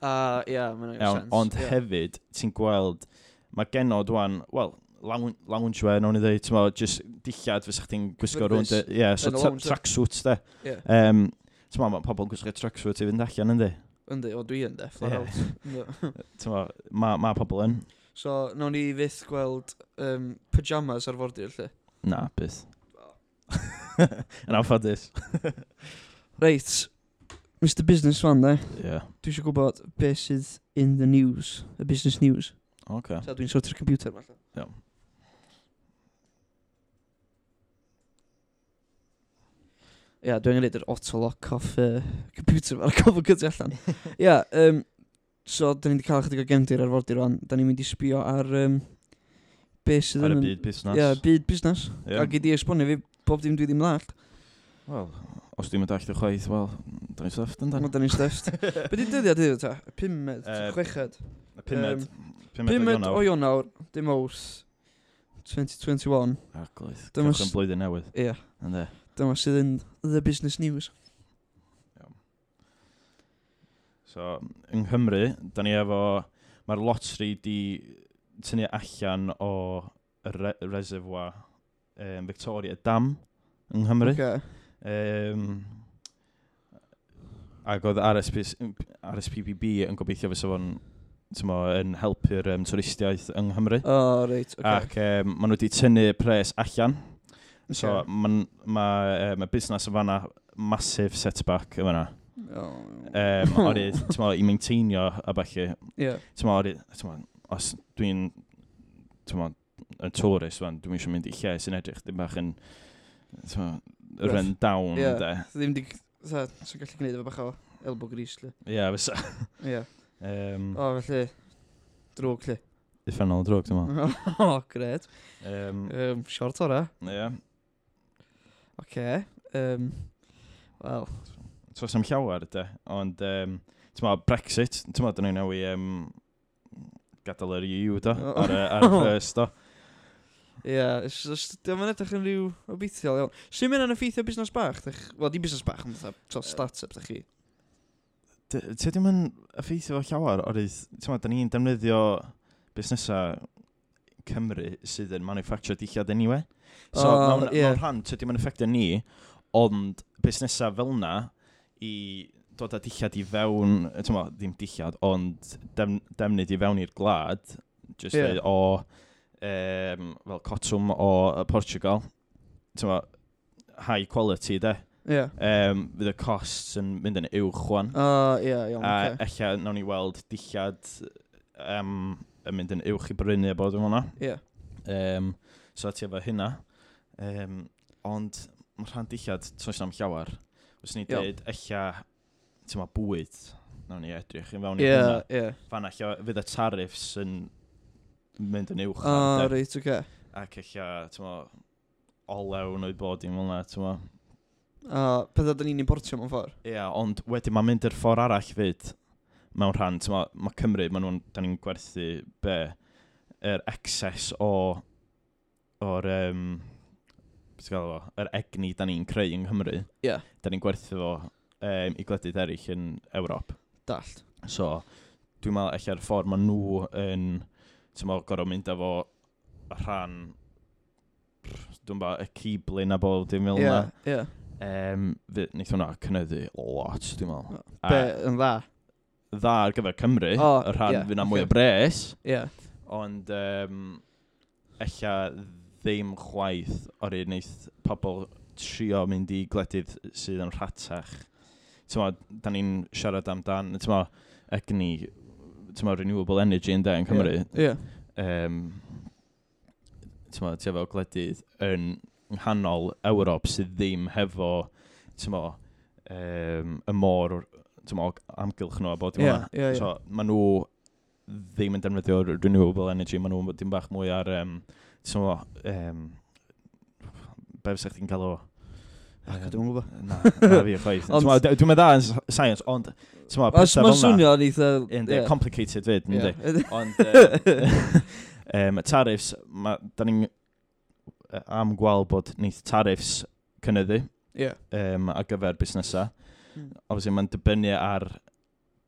A: A, ie, yeah, mae'n
B: yeah,
A: sens.
B: Ond
A: yeah.
B: hefyd, ti'n gweld, mae genod wan, wel, lounge wear, nawn i ddweud, ti'n mo, just dillad fysa chdi'n gwisgo rhwng, ie,
A: yeah, so
B: tracksuits de.
A: Ie.
B: Um, ti'n mo, mae pobl yn gwisgo tracksuits i fynd allan, yndi?
A: Yndi, o dwi yn de, flat
B: yeah.
A: out.
B: Ti'n mo, mae ma pobl yn.
A: So, nawn ni fydd gweld um, pyjamas ar fordir, lle.
B: Na, byth. Yn anffodus.
A: Reit, Mr Business fan, de.
B: Yeah.
A: Dwi eisiau gwybod beth sydd in the news, y business news.
B: Okay.
A: So, dwi'n sortio'r computer, falle.
B: Iawn.
A: Ia, yeah, dwi'n gwneud yr auto-lock off uh, computer ar y gofod gyda allan. Ia, yeah, um, So, da ni wedi cael chydig o gefndir ar fordi rwan. Da ni'n mynd i sbio ar um, be sydd
B: Ar y
A: yn...
B: byd busnes.
A: Ie, byd busnes.
B: Ie.
A: A gyd i esbonio fi bob dim dwi ddim lall.
B: Wel, os dwi'n mynd allu chwaith, wel, da ni'n stuffed yn
A: da.
B: Mae
A: da ni'n steft. Be di dyddiad ydy ta? Y Pumed,
B: Yy,
A: chweched.
B: Pumed.
A: Pumed o Ionawr, dim owrth. 2021.
B: Arglwydd.
A: Dyma
B: cychwyn
A: s-
B: blwyddyn newydd.
A: Ie,
B: Ynddi.
A: dyma sydd yn the business news.
B: So, yng Nghymru, da ni efo, mae'r lotri di tynnu allan o y re reservoir um, Victoria Dam yng Nghymru.
A: Okay.
B: Um, ac oedd RSP, RSPPB yn gobeithio fysa fo'n tymo, yn helpu'r um, twristiaeth yng Nghymru.
A: O, oh, reit, okay.
B: Ac um, maen nhw wedi tynnu pres allan. Okay.
A: So,
B: mae ma, um, ma, ma busnes yn fanna masif setback yn fanna.
A: Oh.
B: Um, oherwydd, ti'n i maintainio a falle. Yeah. Ti'n meddwl, os dwi'n, ti'n yn tourist, fan, dwi'n eisiau mynd i lle sy'n edrych, dim bach yn, ti'n
A: meddwl,
B: run down,
A: yeah.
B: de.
A: Ddim di, sa, sy'n gallu gwneud efo bach o elbow grease, lle.
B: Ie, yeah, fysa.
A: Ie.
B: Um,
A: o, felly, drwg, lle.
B: Uffernol drwg, dwi'n meddwl.
A: o, gred.
B: Um,
A: um, short o
B: Ie. Yeah.
A: Oce. Okay. Um, Wel,
B: so sam llawer, de. Ond, um, ti'n ma, Brexit, ti'n ma, dyn nhw'n newi um, gadael yr EU, do, ar, ar first, do.
A: Ie, dwi'n mynd edrych yn rhyw obeithiol iawn. Sut mynd yn effeithio busnes bach? Wel, di busnes bach, ond fatha start-up, da chi?
B: Ti ddim yn effeithio fo llawer o'r eith, ti'n ma, da ni'n defnyddio busnesau Cymru sydd yn manufacture dillad anyway. So,
A: uh,
B: mewn,
A: yeah.
B: mewn rhan, ti ddim yn effeithio ni, ond busnesau fel na, i dod â dillad i fewn, tyma, ddim dillad, ond dem, defnydd i fewn i'r glad, just yeah. O um, fel cotwm o Portugal, tyma, high quality de.
A: Yeah.
B: Um, fydd y costs yn mynd yn uwch wan.
A: Uh, yeah, iawn,
B: a
A: okay.
B: ella nawn ni weld dillad um, yn mynd yn uwch i brynu a bod yn hwnna.
A: Yeah.
B: Um, so ti efo hynna. Um, ond mae rhan dillad, troes am llawer, Os ni dweud, ella, ti'n ma, bwyd, nawn ni edrych yn fewn i yeah, hwnna.
A: Yeah.
B: Fan allo, fydd y tariffs yn mynd yn uwch.
A: O,
B: oh,
A: reit, oce. Okay.
B: Ac ella, ti'n ma, olew yn oed bod i'n fwnna, ti'n ma.
A: O, pethau da ni'n importio mewn ffordd.
B: Ie, yeah, ond wedyn mae'n mynd i'r ffordd arall fyd. Mewn rhan, ti'n ma, mae Cymru, maen nhw'n, da ni'n gwerthu be, yr er excess o, o'r, um, beth gael fo, yr egni da ni'n creu yng Nghymru,
A: yeah.
B: da ni'n gwerthu fo um, i gwledydd eraill yn Ewrop.
A: Dallt.
B: So, dwi'n meddwl eich ffordd maen nhw yn, ti'n meddwl, gorau mynd efo rhan, dwi'n meddwl, y ciblin a bod dim fel
A: yna.
B: Yeah,
A: ie.
B: Um, Neith hwnna cynnyddu lot, dwi'n meddwl.
A: Be, yn dda?
B: Dda ar gyfer Cymru,
A: oh,
B: y rhan yeah, fyna mwy okay.
A: o
B: bres.
A: Yeah.
B: Ond, um, ella ddim chwaith o'r un wneud pobl trio mynd i gledydd sydd yn rhatach. Tyma, da ni'n siarad amdan, tyma, egni, tyma, renewable energy yn de yn Cymru.
A: Yeah.
B: yeah. Um, tyma, tyma, fel gledydd yn nghanol Ewrop sydd ddim hefo, tyma, um, y môr, tyma, amgylch nhw a bod yeah, yma.
A: yeah, yeah.
B: So, maen nhw ddim yn defnyddio'r renewable energy, maen nhw'n dim bach mwy ar um, Ti'n So, um, be fysa chdi'n cael o?
A: Ac dwi'n gwybod.
B: Na, na fi chwaith. Dwi'n meddwl yn science, ond...
A: Mae'n swnio yn eitha... Yeah.
B: Complicated fyd, yeah.
A: ynddi.
B: Ond... um, tariffs, ma, da ni'n am gweld bod neith tariffs cynnyddu
A: yeah.
B: um, ar gyfer busnesau.
A: Mm.
B: Obviously, mae'n dibynnu ar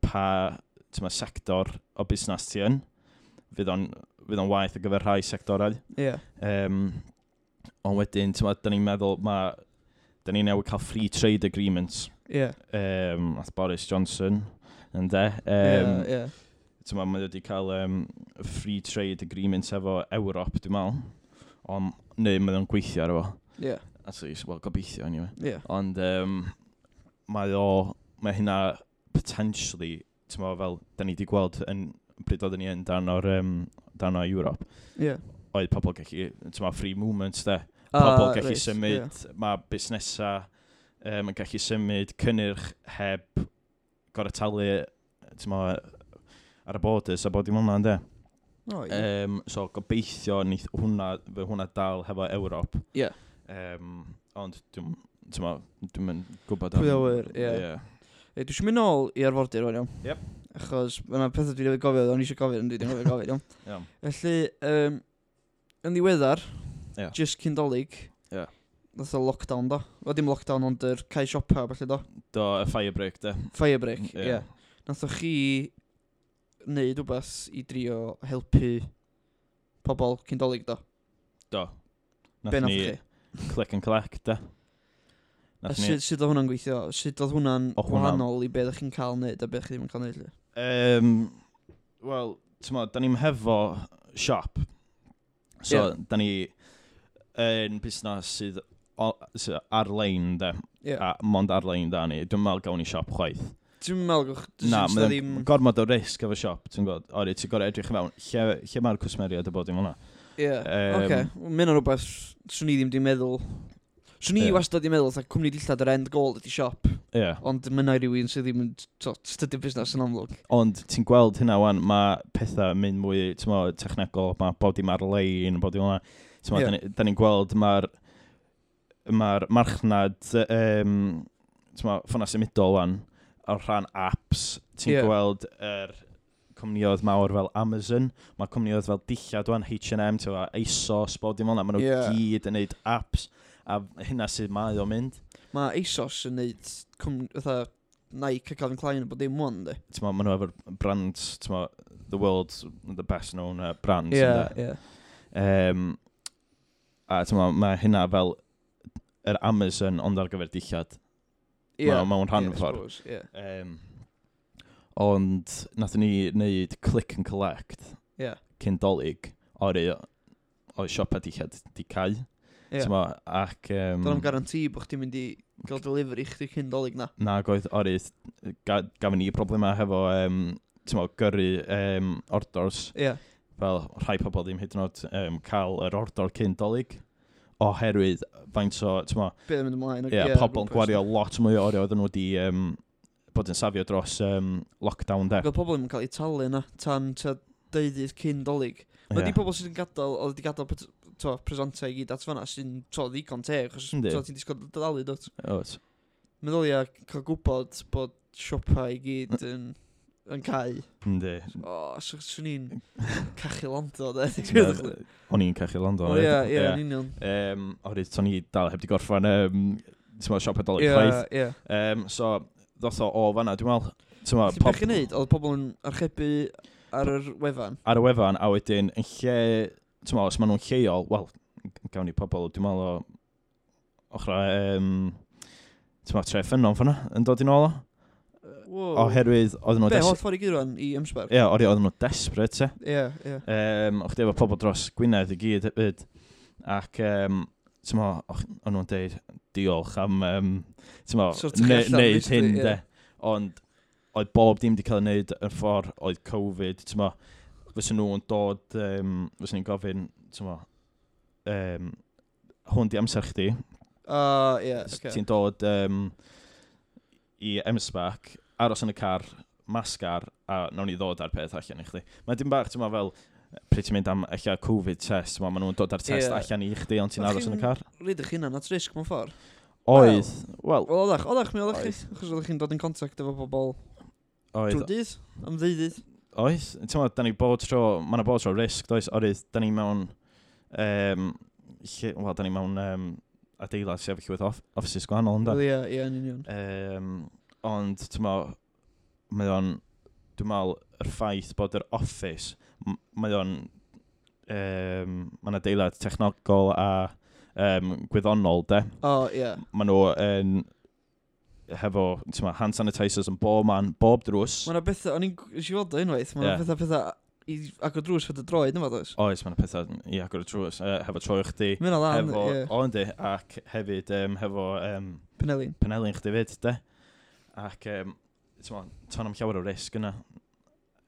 B: pa tyma, sector o busnes ti yn. Fydd o'n fydd o'n waith ar gyfer rhai sectorau.
A: Ie. Yeah.
B: Um, ond wedyn, ti'n meddwl, da ni'n meddwl, ma, da ni'n newid cael free trade agreements.
A: Ie. Yeah.
B: Um, ath Boris Johnson, ynddo. Um,
A: yeah,
B: yeah.
A: Ti'n
B: meddwl, mae wedi cael um, free trade agreements efo Ewrop, dwi'n meddwl. Ond, neu, mae o'n gweithio ar efo.
A: Ie.
B: Yeah. Actually, wel, gobeithio, anyway.
A: Yeah.
B: Ond, um, mae o, mae hynna potentially, ti'n meddwl, fel, da ni wedi gweld yn bryd oedden ni yn dan o'r um, dan o Ewrop,
A: yeah.
B: oedd pobl gallu, ti'n tyma, free movements de.
A: Ah,
B: pobl uh, gallu
A: right,
B: symud, yeah. mae busnesau um, yn gallu symud cynnyrch heb gorau talu ti'n tyma, ar y borders a bod dim hwnna, ynddo?
A: Oh, yeah.
B: um, so gobeithio nith hwnna, fe hwnna dal hefo Ewrop.
A: Yeah.
B: Um, ond dwi'n dwi, dwi gwybod...
A: Pwy awyr, ie. Yeah. Yeah. Dwi'n mynd nôl i arfordir, fan iawn.
B: Yep
A: achos yna pethau dwi wedi gofio, o'n i eisiau gofio, ond dwi ddim gofio gofio, iawn. Felly, um, yn ddiweddar,
B: yeah.
A: just cyndolig,
B: yeah.
A: nath o lockdown do. O dim lockdown, ond yr cae siopa, felly do.
B: Do, y firebreak, de.
A: Firebreak, ie.
B: Yeah.
A: Yeah. Nath o chi wneud rhywbeth i drio helpu pobl cyndolig do.
B: Do. Nath
A: nath
B: ni click and collect, de. da.
A: Sut, sut oedd hwnna'n gweithio? Sut oedd hwnna'n wahanol i beth ydych chi'n cael neud a beth ydych chi ddim yn cael neud?
B: Um, Wel, ti'n modd, da ni'n hefo siop. So,
A: yeah.
B: da ni yn busnes sydd, o, sydd ar-lein, de.
A: Yeah.
B: A mond ar-lein, da ni. Dwi'n meddwl gawn ni siop chwaith.
A: Dwi'n meddwl,
B: na, mae
A: ddim...
B: gormod o risg efo siop, ti'n gwybod. Ori, ti'n gorau edrych i mewn, lle, lle mae'r cwsmeriad y bod i'n hwnna?
A: Ie,
B: yeah.
A: oce. Okay. Mynd o'n rhywbeth, swn i ddim di meddwl. Swn i
B: yeah.
A: wastad di meddwl, ta, cwmni dillad yr end goal ydi siop.
B: Yeah.
A: Ond mae na rhywun sydd ddim yn studio busnes yn amlwg.
B: Ond ti'n gweld hynna wan, mae pethau yn mynd mwy mo, technegol, mae bod dim ar-lein, bod dim hwnna.
A: Yeah.
B: Da ni'n ni gweld mae'r mae'r marchnad um, mo, ffona symudol wan, o'r rhan apps, ti'n
A: yeah.
B: gweld yr er cwmnioedd mawr fel Amazon, mae cwmnioedd fel Dillad wan, H&M, ASOS, bod dim ond, maen nhw
A: yeah.
B: gyd yn neud apps, a hynna sydd mae o'n mynd.
A: Mae ASOS yn neud fatha Nike a Calvin Klein a bod dim one, di.
B: Ti'n ma'n nhw efo'r brand, ti'n ma, the world's the best known uh,
A: brand.
B: Yeah,
A: yeah.
B: Um, a ti'n ma, mae hynna fel yr er Amazon ond ar gyfer dillad.
A: Ie.
B: Yeah. Mewn rhan
A: yeah,
B: ffordd.
A: Yeah.
B: Um, ond nath ni wneud click and collect yeah. cyndolig o'r e- o siopa dillad di
A: cael.
B: Yeah. Ma, ac... Um,
A: Dyna'n garanti bod chdi'n mynd i gael delivery chdi cyn dolyg na.
B: Na, goedd orydd, ga, gafon ni problemau hefo, um, ti'n mo, gyrru um, ordors.
A: Ie. Yeah.
B: Fel rhai pobl ddim hyd yn oed um, cael yr ordor cyn dolyg oherwydd faint o, ti'n mo...
A: Be ddim yn mynd ymlaen.
B: Ie, yeah, pobl yn gwario lot mwy o oriau oedden nhw wedi um, bod yn safio dros um, lockdown de.
A: Fel pobl yn cael eu talu yna tan ta deudydd cyn dolyg. Mae
B: yeah.
A: di pobl sydd yn gadael, oedd wedi gadael to, presanta i gyd at fanna sy'n to ddigon te, achos
B: Yndi.
A: to ti'n disgwyl dydalu, dot.
B: Oes.
A: Meddwl ia, cael gwybod bod siopa i gyd mm. yn, yn cael.
B: Yndi.
A: O, so swn i'n cachu lando, de.
B: Na, O'n i'n cachu London.
A: O, ia, ia, yn union.
B: Um, Oherwydd, to'n i dal heb di gorffan, um, ti'n meddwl, siop adolyg
A: Ie,
B: chwaith.
A: ie.
B: Um, so, ddoth o o fanna, dwi'n meddwl, ti'n meddwl,
A: Ti'n
B: meddwl,
A: pob- i wneud, oedd pobl yn archebu ar yr wefan.
B: ar y wefan, a wedyn, yn lle ti'n meddwl, os maen nhw'n lleol, wel, gawn ni pobl, dwi'n meddwl o ochrau, um, ti'n meddwl, tref ffynnon ffynna, yn dod i'n ôl o.
A: Wow.
B: Oherwydd, oedden nhw...
A: Be,
B: des...
A: holl ffordd i gyd rwan i ymsbarc?
B: Ie, yeah, oedden nhw desperate, te.
A: Ie, ie.
B: Um, O'ch efo pobl dros Gwynedd i gyd, hefyd. Ac, um, ti'n mo, o'n nhw'n deud, diolch am, um, ti'n mo, neud hyn, de. Ond, oedd bob dim wedi cael ei wneud yn ffordd, oedd Covid, ti'n mo, fysyn nhw'n dod, um, fysyn ni'n gofyn, ti'n mo, um, hwn di amser chdi.
A: Ah, uh,
B: yeah,
A: okay.
B: Ti'n dod um, i emsbac, aros yn y car, masgar, a nawn ni ddod ar peth allan i chdi. Mae dim bach, ti'n mo, fel, pryd ti'n mynd am eich Covid test, ma, maen nhw'n dod ar test
A: yeah.
B: allan i chdi, ond ti'n aros yn y car.
A: Rydych chi'n anat risg mewn ffordd?
B: Oedd, wel...
A: Wel, oeddech, oeddech mi, oeddech chi, achos oeddech chi'n dod yn contact efo pobl...
B: Oedd.
A: Trwy dydd, am ddeudydd
B: oes, ti'n meddwl, da ni bod tro, mae yna bod tro risg, does, oedd, da ni mewn, um, lle, wel, da ni mewn um, adeilad sef llwyth off, offices gwahanol,
A: ynda? Ie, ie, yn union.
B: Um, ond, ti'n meddwl, mae o'n, dwi'n meddwl, yr ffaith bod yr office, mae o'n, um, mae yna adeilad technogol a um, gwyddonol, de?
A: O, oh, ie. Yeah.
B: Mae nhw yn... Um, hefo ma, hand sanitizers yn bob man, bob drws.
A: Mae'n bethau, o'n i'n si fod o unwaith, mae'n
B: yeah.
A: bethau pethau i agor drws fod y droed yma, does?
B: Oes, mae'n pethau i agor y drws, uh, hefo troi chdi.
A: Mae'n lan,
B: hefo,
A: yeah.
B: O, yndi, ac hefyd um, hefo... Um,
A: Penelin.
B: Penelin chdi fyd, de. Ac, um, ti'n ma, ton am llawer o risg yna.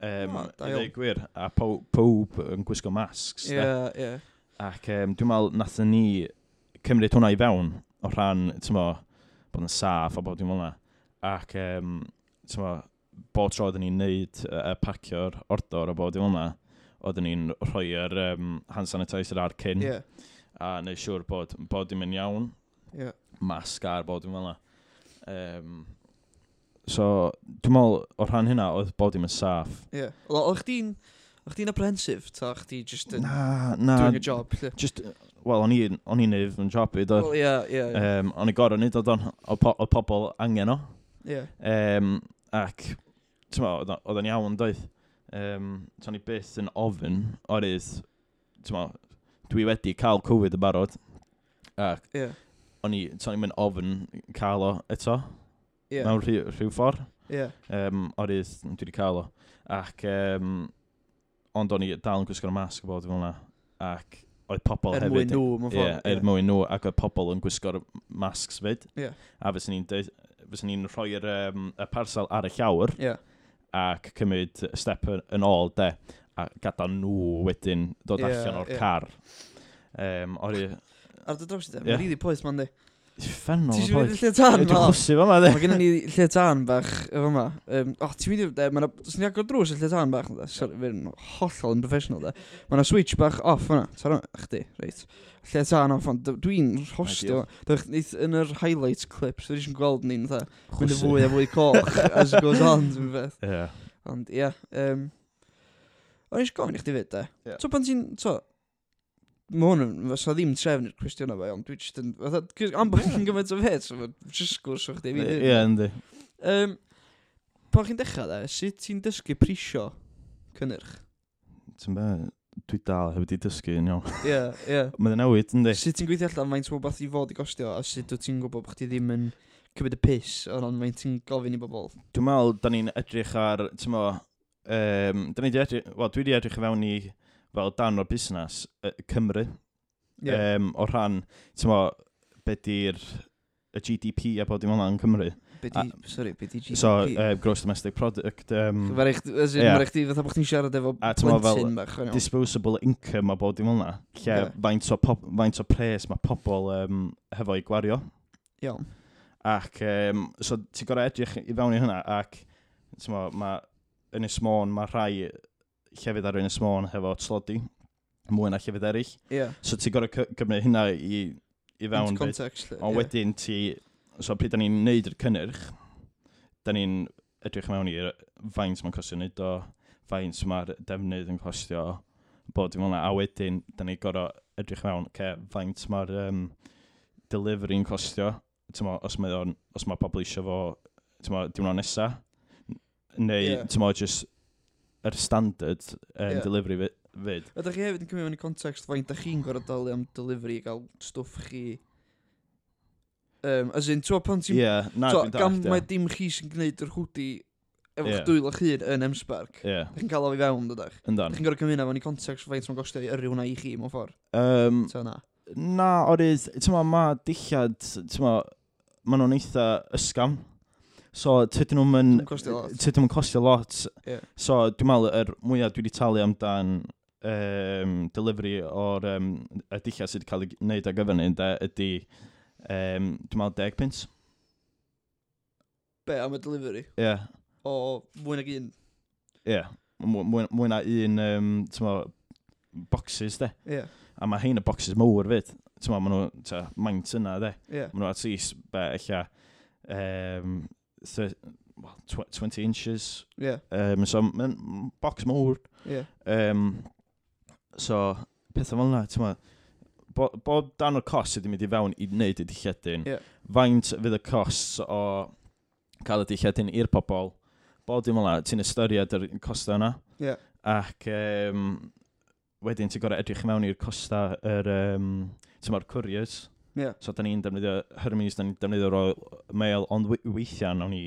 B: Um,
A: oh,
B: Dwi gwir, a pob, pob yn gwisgo masks,
A: yeah,
B: de.
A: Yeah.
B: Ac um, dwi'n meddwl, nath ni cymryd hwnna i fewn o rhan, ti'n meddwl, bod yn saff a bod dim ond Ac, um, ti'n tyma, bod tro oedden ni'n neud uh, pacio'r ordor a bod dim ond oedden ni'n rhoi'r um, hand sanitizer ar cyn.
A: Yeah.
B: A neu siŵr bod, bod dim yn iawn.
A: Yeah.
B: Masg ar bod dim ond Um, so, dwi'n meddwl, o rhan hynna, oedd bod dim yn saff.
A: Ie. Yeah. Wel, o'ch di'n... O'ch di'n apprehensif? Ta o'ch di just yn...
B: Na, na.
A: Doing a job?
B: Just, wel, o'n i'n on nif yn siopi, do.
A: Wel, ie, ie.
B: O'n i gorau nid, oedd po, pobl angen o.
A: Ie. Yeah.
B: Um, ac, ti'n ma, oedd o'n iawn, doedd. Um, To'n i byth yn ofyn, orydd, ti'n ma, dwi wedi cael Covid y barod. Ac,
A: yeah.
B: o'n i, ti'n i'n mynd ofyn cael o eto.
A: Yeah.
B: Mewn rhyw, rhyw ffordd.
A: Yeah.
B: Um, orydd, dwi wedi cael o. Ac, um, ond o'n i dal yn gwisgo'r masg o bod fel yna. Ac oedd pobl
A: er
B: hefyd...
A: Er mwyn nhw, mewn ffordd.
B: Yeah, er mwyn nhw, ac oedd pobl yn gwisgo'r masks fyd.
A: Yeah.
B: A fysyn ni'n fysyn ni'n rhoi'r um, y parsel ar y llawr
A: yeah.
B: ac cymryd step yn yn ôl de a gadael nhw wedyn dod
A: yeah,
B: allan o'r
A: yeah.
B: car. Um, o'r...
A: Ar dy draws e, i
B: ddim,
A: yeah. rili poeth ma'n di.
B: Uffernol.
A: Ti'n siŵr lle
B: tân
A: ma?
B: Dwi'n chwsi fa ma, de.
A: Mae gennym ni lle tan bach efo ma. Um, o, ti'n mynd i... Mae'n... Os ni agor drws y lle tan bach, de. Sorry, fe'n hollol yn professional, de. Mae'n switch bach off yna. Tara, chdi, reit. Lle tan off, ond dwi'n hostio. Dwi'n yn yr highlights clips, dwi'n eisiau gweld ni'n, dda. Mynd y fwy a fwy coch as it goes on, dwi'n beth.
B: Ie.
A: Ond, ie. O'n eisiau gofyn i chdi fyd, de. So, pan ti'n... So, Mae hwn yn, fysa ddim trefn i'r cwestiynau fe, ond dwi jyst yn, fatha, am bod chi'n gymaint o fet, so mae'n jyst gwrs o'ch ddim
B: Ie, yndi.
A: Um, pan chi'n dechrau dda, sut ti'n dysgu prisio cynnyrch?
B: Ti'n be, dwi dal heb wedi dysgu yn iawn.
A: Ie, ie.
B: Mae'n newid, yndi.
A: Sut ti'n gweithio allan faint o beth i fod i gostio, a sut wyt ti'n gwybod bod chdi ddim yn cymryd y pus, ond faint ti'n gofyn i bobl?
B: Dwi'n meddwl, da ni'n edrych ar, ti'n mo, um, da ni wedi edrych, wel, dwi wedi edrych fewn i fel dan o'r busnes Cymru.
A: Yeah.
B: Um, o rhan, ti'n mo, be di'r y GDP a bod dim ond yn Cymru.
A: Be di, sorry, be di GDP?
B: So, uh, Gross Domestic Product. Um,
A: Mae'r eich,
B: yeah.
A: ma di fatha bod chdi'n siarad efo
B: a,
A: blentyn bach. Fel,
B: disposable income a bod dim ond Lle
A: yeah.
B: faint, o pop, faint o pres mae pobl um, hefo i gwario.
A: Iawn.
B: Ac, um, so ti'n gorau edrych i fewn i hynna, ac, ti'n mo, mae Ynys Môn, mae rhai llefydd ar un y hefo tlodi, mwy na llefydd eraill.
A: Yeah.
B: So ti'n gorau cymryd hynna i, i fewn.
A: Into context.
B: Ond
A: yeah.
B: wedyn ti, so pryd da ni'n neud yr cynnyrch, da ni'n edrych mewn i'r faint mae'n costio wneud o, faint mae'r defnydd yn costio bod dim ond a wedyn da ni'n gorau edrych mewn ce faint mae'r um, delivery'n costio tymo, os mae o'n os mae pobl eisiau fo tymo, diwrnod nesa neu yeah. tymo, just yr standard um,
A: Ie.
B: delivery fyd. fyd.
A: Ydych chi hefyd yn cymryd mewn i context faint da chi'n gorau dalu am delivery i gael stwff chi... Um, as in, twa pan
B: Ie,
A: ti'n...
B: yeah, na
A: ti'n
B: dwi'n gan
A: mae
B: dallt,
A: dim chi sy'n gwneud yr hwdi efo'ch
B: Ie.
A: dwylo chyn yn M-Spark.
B: ie.
A: Ydych chi'n cael o fi fewn, dydych. Ydych yndan. chi'n gorau cymryd mewn i context faint mae'n gostio i yrru hwnna i chi, mewn ffordd.
B: Um,
A: Ta na.
B: na, orydd, e- ti'n ma, ma dillad, ti'n ma, ma nhw'n eitha ysgam. So, tydyn nhw'n
A: mynd...
B: Tydyn nhw'n costio lot.
A: Yeah.
B: So, dwi'n meddwl, yr mwyaf dwi wedi talu amdan um, delivery o'r um, y dillio sydd wedi cael ei wneud ar gyfer ni, ydy, um, dwi'n meddwl, 10 pint.
A: Be, am y delivery?
B: Ie. Yeah.
A: O, mwy nag un.
B: Ie. Yeah. Mwy, mwy na un, um, ti'n meddwl, boxes, de.
A: Ie. Yeah.
B: A mae hein y boxes mowr fyd. Ti'n meddwl, maen nhw, ta, maint yna, de.
A: Ie. Yeah.
B: Maen nhw at least, be, eich um, 30, well, tw 20 inches.
A: Yeah.
B: Um, so, mae'n box mowr.
A: Yeah.
B: Um, so, pethau fel yna, ti'n ma, bod, bo dan o'r cost sydd wedi mynd i fewn i wneud y dilledyn,
A: yeah.
B: faint fydd y cost o cael y dilledyn i'r pobol, bod dim ond ti'n ystyried yr costa yna,
A: yeah.
B: ac um, wedyn ti'n gorau edrych mewn i'r costa yr, um, ti'n ma'r couriers,
A: Yeah.
B: So, da ni'n defnyddio Hermes, da ni'n defnyddio Royal Mail, ond we weithiau nawn ni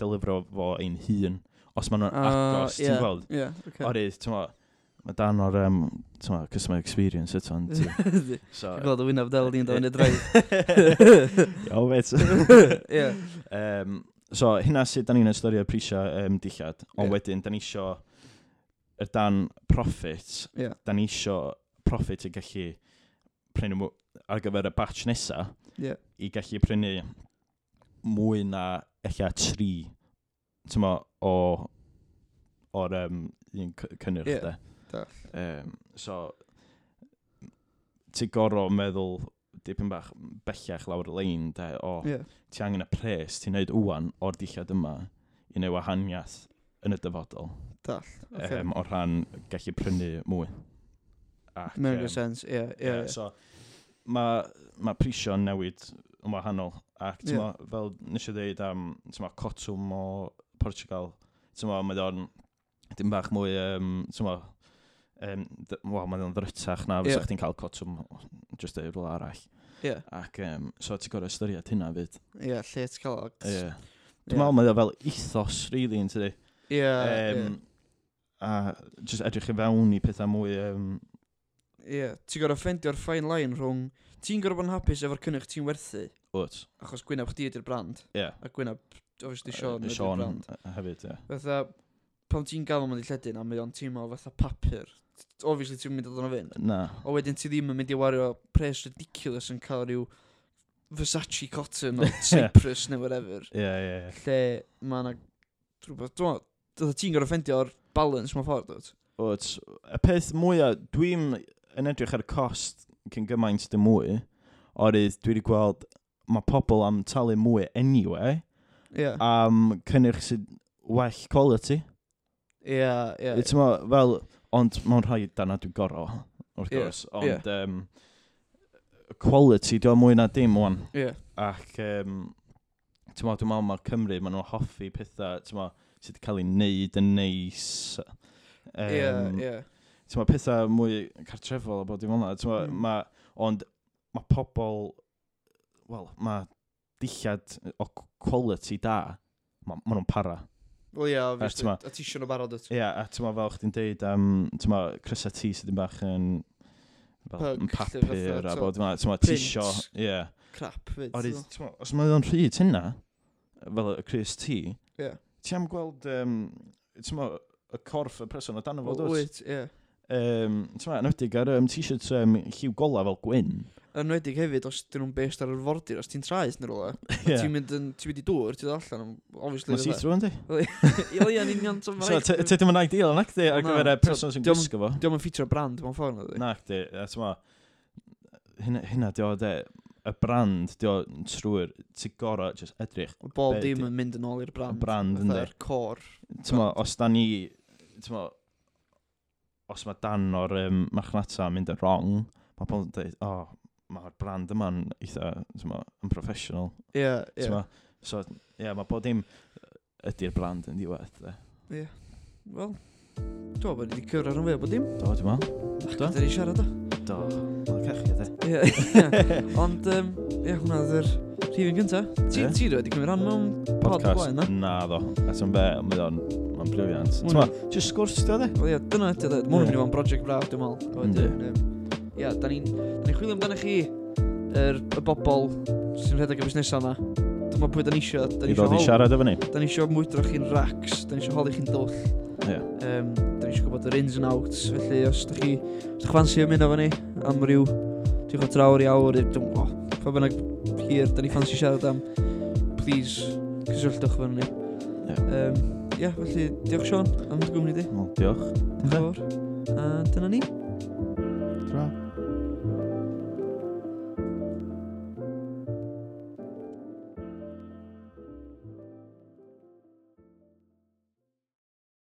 B: delifro fo ein hun. Os maen nhw'n uh, agos,
A: yeah,
B: ti'n gweld?
A: Yeah, okay.
B: Orydd, ti'n gweld, mae dan o'r um, ma, customer experience eto. so, Ti'n
A: gweld y wynaf del di'n dod yn y draif.
B: Iawn, bet.
A: yeah.
B: um, so, hynna sydd da ni'n ystyried prisio um, dillad, ond
A: yeah.
B: wedyn, da ni isio y dan profit,
A: yeah.
B: da ni isio profit i gallu prynu mw, ar gyfer y batch nesa
A: yeah.
B: i gallu prynu mwy na eich tri tyma, o o'r um, un cynnyrch
A: yeah.
B: de. Um, so, ti goro meddwl dipyn bach bellach lawr y lein de, o,
A: yeah.
B: ti angen y pres ti'n neud wwan o'r dillad yma i neu wahaniaeth yn y dyfodol.
A: Dall. Okay.
B: Um, o rhan gallu prynu mwy. Ac, Mewn
A: um, sense, ie. Yeah,
B: yeah, yeah. So, mae ma prisio'n newid yn wahanol. Ac yeah. ma, fel nes i ddeud am ma, Cotwm o Portugal, ma, mae o'n dim bach mwy, um, ma, um, wow, mae o'n ddrytach na fysa yeah. chdi'n cael Cotwm just ei rwla arall.
A: Yeah.
B: Ac um, so ti'n gorau ystyried hynna fyd.
A: Ie, yeah, lle ti'n cael...
B: Yeah. Dwi'n yeah. meddwl mae o fel ethos, really, yn tydi.
A: Ie, yeah,
B: um, yeah. A just edrych i fewn i pethau mwy um,
A: Ie, ti'n gorfod ffendio'r fine line rhwng ti'n gorfod bod yn hapus efo'r cynnwch ti'n werthu
B: Wyt.
A: achos gwynaf chdi ydy'r brand
B: Ie.
A: a gwynaf, obviously, Sean ydy'r
B: Sean
A: brand.
B: yy, hefyd, ie.
A: Fatha, pan ti'n gael mynd i lledyn a mae o'n teimlo fatha papur, obviously ti'n mynd i ddod o'n fynd.
B: Na.
A: O wedyn ti ddim yn mynd i wario pres ridiculous yn cael rhyw Versace cotton o Cyprus neu whatever.
B: Ie, ie, ie.
A: Lle mae yna rhywbeth, dwi'n meddwl, dydw ti'n gorfod ffendio'r balance mewn ffordd, dwi.
B: Wyt. Y peth mwyaf, dwi'n yn edrych ar y cost cyn gymaint dim mwy, orydd dwi wedi gweld mae pobl am talu mwy anyway,
A: yeah.
B: am cynnyrch sydd well quality.
A: Ie, yeah, ie.
B: Yeah, yeah. fel, ond mae'n rhai dana dwi'n gorau, wrth gwrs,
A: yeah,
B: ond yeah. Um, quality dwi'n mwy na dim o'n.
A: Yeah.
B: Ac, um, ti'n meddwl, dwi'n meddwl mae Cymru, maen nhw'n hoffi pethau, ti'n meddwl, sydd wedi cael ei wneud yn neis.
A: Ie,
B: Um,
A: yeah, yeah
B: ti'n ma, pethau mwy cartrefol a bod dim ond. ti'n ma,
A: Mm.
B: Ma, ond mae pobl, wel, mae dillad o quality da, mae ma nhw'n para.
A: Wel ia,
B: yeah,
A: a ti eisiau nhw barod
B: Ia, yeah, a ti'n ma fel chdi'n deud, um, ti'n ma, crysa ti sydd yn bach yn fel, yn papur a bod yma, ti'n ma, tisio, ie.
A: Crap fyd.
B: Oed, os mae o'n rhyd hynna, fel y Chris T,
A: yeah.
B: ti am gweld, um, ti'n ma, y corff y person o dan o fod.
A: Wyt, ie
B: um, yn wedig ar um, t-shirts um, lliw gola fel gwyn.
A: Yn wedig hefyd, os dyn nhw'n best ar yr fordir, os ti'n traeth neu rola,
B: yeah.
A: ti'n mynd yn, ti'n mynd i dŵr, ti'n dod allan, obviously.
B: Mae'n see-through yn di.
A: Ie, yn union. So,
B: ti ddim yn ideal, nac di, ar gyfer y person sy'n gwisgo fo.
A: Diolch yn ffitio brand, mewn ffordd, na di.
B: Nac di, a ti'n ma, hynna di o, de, y brand, di o trwy'r, ti gorau just edrych.
A: Bob dim yn mynd yn ôl i'r brand.
B: Y brand,
A: ynddi.
B: Yr
A: cor.
B: Ti'n
A: ma,
B: os da ni, ti'n ma, os mae dan o'r um, machnata yn mynd yn wrong, mae pobl yn dweud, oh, mae'r brand yma'n eitha, ma, yn professional.
A: Ie, yeah, ie.
B: Yeah. So, ie, yeah, mae bod dim ydy'r brand yn diwedd, de.
A: Ie. Yeah. Wel, dwi'n bod wedi cyrra'r yn fe bod dim.
B: Do, dwi'n meddwl. Ac
A: ydyn ni siarad o.
B: Do, mae'n cachu, de.
A: Ie, ond, um, ie, hwnna ydw'r rhifin gyntaf. Ti,
B: yeah.
A: ti wedi cymryd rhan mewn pod blaen, na?
B: Na, do. Ac yn be, mae o'n Mae'n briliant.
A: Ti'n
B: ma, jyst sgwrs di oedd e?
A: Wel ie, dyna ydy oedd e. Mwyn yn mynd i fo'n brosiect braf, dwi'n meddwl. Ie, da ni'n ni chwilio amdano chi, yr y bobl sy'n rhedeg y busnesau yna. Dyma pwy da ni isio. Da ni
B: I ddod i siarad efo ni.
A: Da ni isio mwydro chi'n racs, da ni isio holi chi'n dwll.
B: Ie.
A: Um, da ni isio gwybod yr ins and outs, felly os da chi, os da chi fansi ymuno efo ni am ryw, ti'n chod trawr i awr, dwi'n oh, pa bynnag hir, da ni fansi siarad am, please, cysylltwch fan ni.
B: Yeah.
A: Um, ia, felly diolch Sean am dy gwmni di.
B: Diolch.
A: Diolch fawr. A dyna ni.
B: Tra.